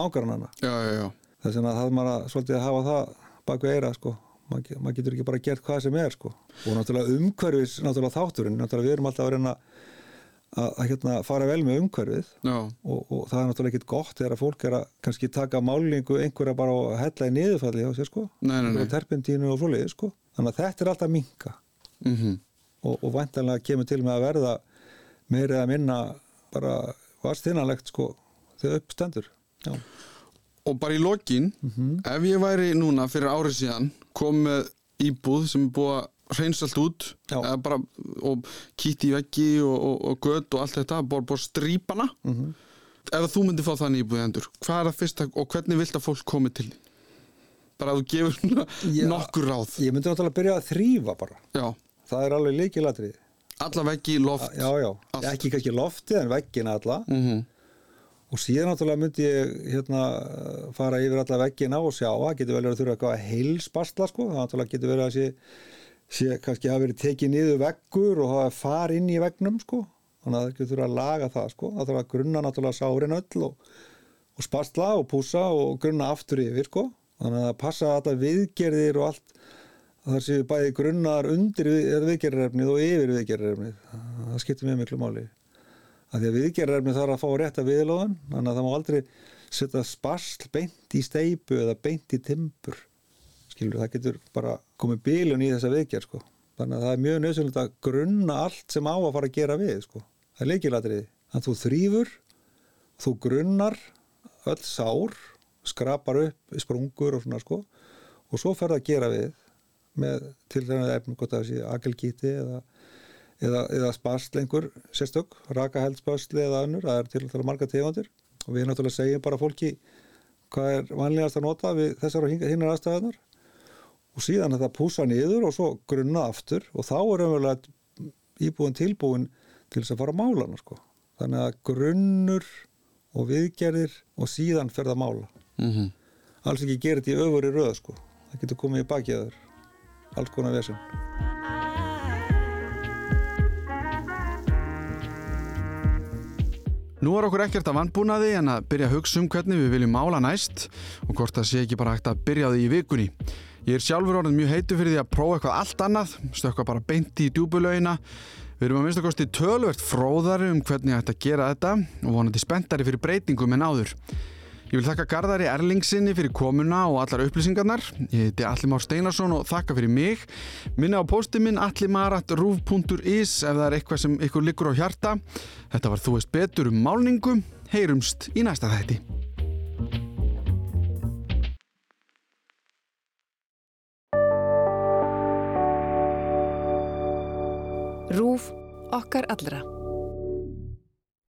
[SPEAKER 2] Já, já, já.
[SPEAKER 3] Þess vegna það maður að svolítið að hafa það baku eira sko. Maður mað getur ekki bara gert hvað sem er sko. Og náttúrulega umhverfis náttúrulega þátturinn náttúrulega við erum alltaf að reyna að, að hérna, fara vel með umhverfið. Og, og það er náttúrulega ekkit gott þegar að fólk er að kannski taka málingu einhverja bara og hella í niðurfalli á sér sko.
[SPEAKER 2] Nei, nei, nei.
[SPEAKER 3] Terpentínu og svoleiði sko. Þannig að þetta er alltaf minka
[SPEAKER 2] mm
[SPEAKER 3] og, og væntanlega kemur til með að verða meira eða minna bara varstinnanlegt sko þegar uppstendur já,
[SPEAKER 2] Og bara í lokin, ef ég væri núna fyrir árið síðan kom með íbúð sem er búið að hreinsa allt út bara, og kýtti í veggi og, og, og gött og allt þetta, bara búið að strípana.
[SPEAKER 3] Mhm.
[SPEAKER 2] ef þú myndir fá þannig íbúð endur hvað er það fyrsta og hvernig vilt að fólk komi til því? bara að þú gefur
[SPEAKER 3] Já.
[SPEAKER 2] nokkur ráð.
[SPEAKER 3] ég myndi náttúrulega byrja að þrýfa bara.
[SPEAKER 2] Já,
[SPEAKER 3] það er alveg líkilatrið
[SPEAKER 2] alla veggi, loft
[SPEAKER 3] já, já,
[SPEAKER 2] Allt.
[SPEAKER 3] ekki kannski loftið en veggina alla.
[SPEAKER 2] Mm
[SPEAKER 3] og síðan náttúrulega myndi ég hérna fara yfir alla veggina og sjá það getur vel verið að þurfa eitthvað að heilsbastla sko, það náttúrulega getur verið að sé, sé kannski hafa verið tekið niður veggur og hafa far inn í veggnum sko, þannig að það getur að laga það sko, það þarf að grunna náttúrulega sárin öll og, og spastla og púsa og grunna aftur yfir sko, þannig að passa að þetta viðgerðir og allt þar séu bæði grunnar undir við, viðgerðarefnið og yfir viðgerðarefnið. Það skiptir mjög miklu máli. Að því að viðgerðarefni þarf að fá rétt að viðlóðan þannig að það má aldrei setja spasl beint í steipu eða beint í timbur. Skilur, það getur bara komið bílun í þessa viðgerð sko. þannig að það er mjög nöðsynlegt að grunna allt sem á að fara að gera við sko. það er leikilatriði, þannig að þú þrýfur þú grunnar öll sár, skrapar upp sprungur og svona sko og svo fer það að gera við með tilræðan efnum, gott að sé agelgíti eða eða, eða spasl einhver sérstök, rakaheldspasli eða önnur, það er til að marga tegundir og við náttúrulega segjum bara fólki hvað er vanlegast að nota við þessar og hinnar aðstæðanar og síðan þetta púsa niður og svo grunna aftur og þá er umverulega íbúin tilbúin til þess að fara að mála hana sko. þannig að grunnur og viðgerðir og síðan ferða að mála
[SPEAKER 2] -hmm.
[SPEAKER 3] alls ekki þetta í öfur í röð sko. það getur komið í bakjaður alls konar vesum
[SPEAKER 2] Nú er okkur ekkert að vannbúnaði en að byrja að hugsa um hvernig við viljum mála næst og hvort það sé ekki bara hægt að byrja því í vikunni. Ég er sjálfur orðin mjög heitu fyrir því að prófa eitthvað allt annað, stökka bara beint í djúbulauina. Við erum að minnst að kosti tölvert fróðari um hvernig hægt að gera þetta og vonandi spenntari fyrir breytingum en áður. Ég vil þakka Garðari Erlingsinni fyrir komuna og allar upplýsingarnar. Ég heiti Alli Már Steinarsson og þakka fyrir mig. Minna á pósti minn allimarat.ruf.is ef það er eitthvað sem ykkur liggur á hjarta. Þetta var Þú veist betur um málningu. Heyrumst í næsta þætti.
[SPEAKER 1] Rúf okkar allra.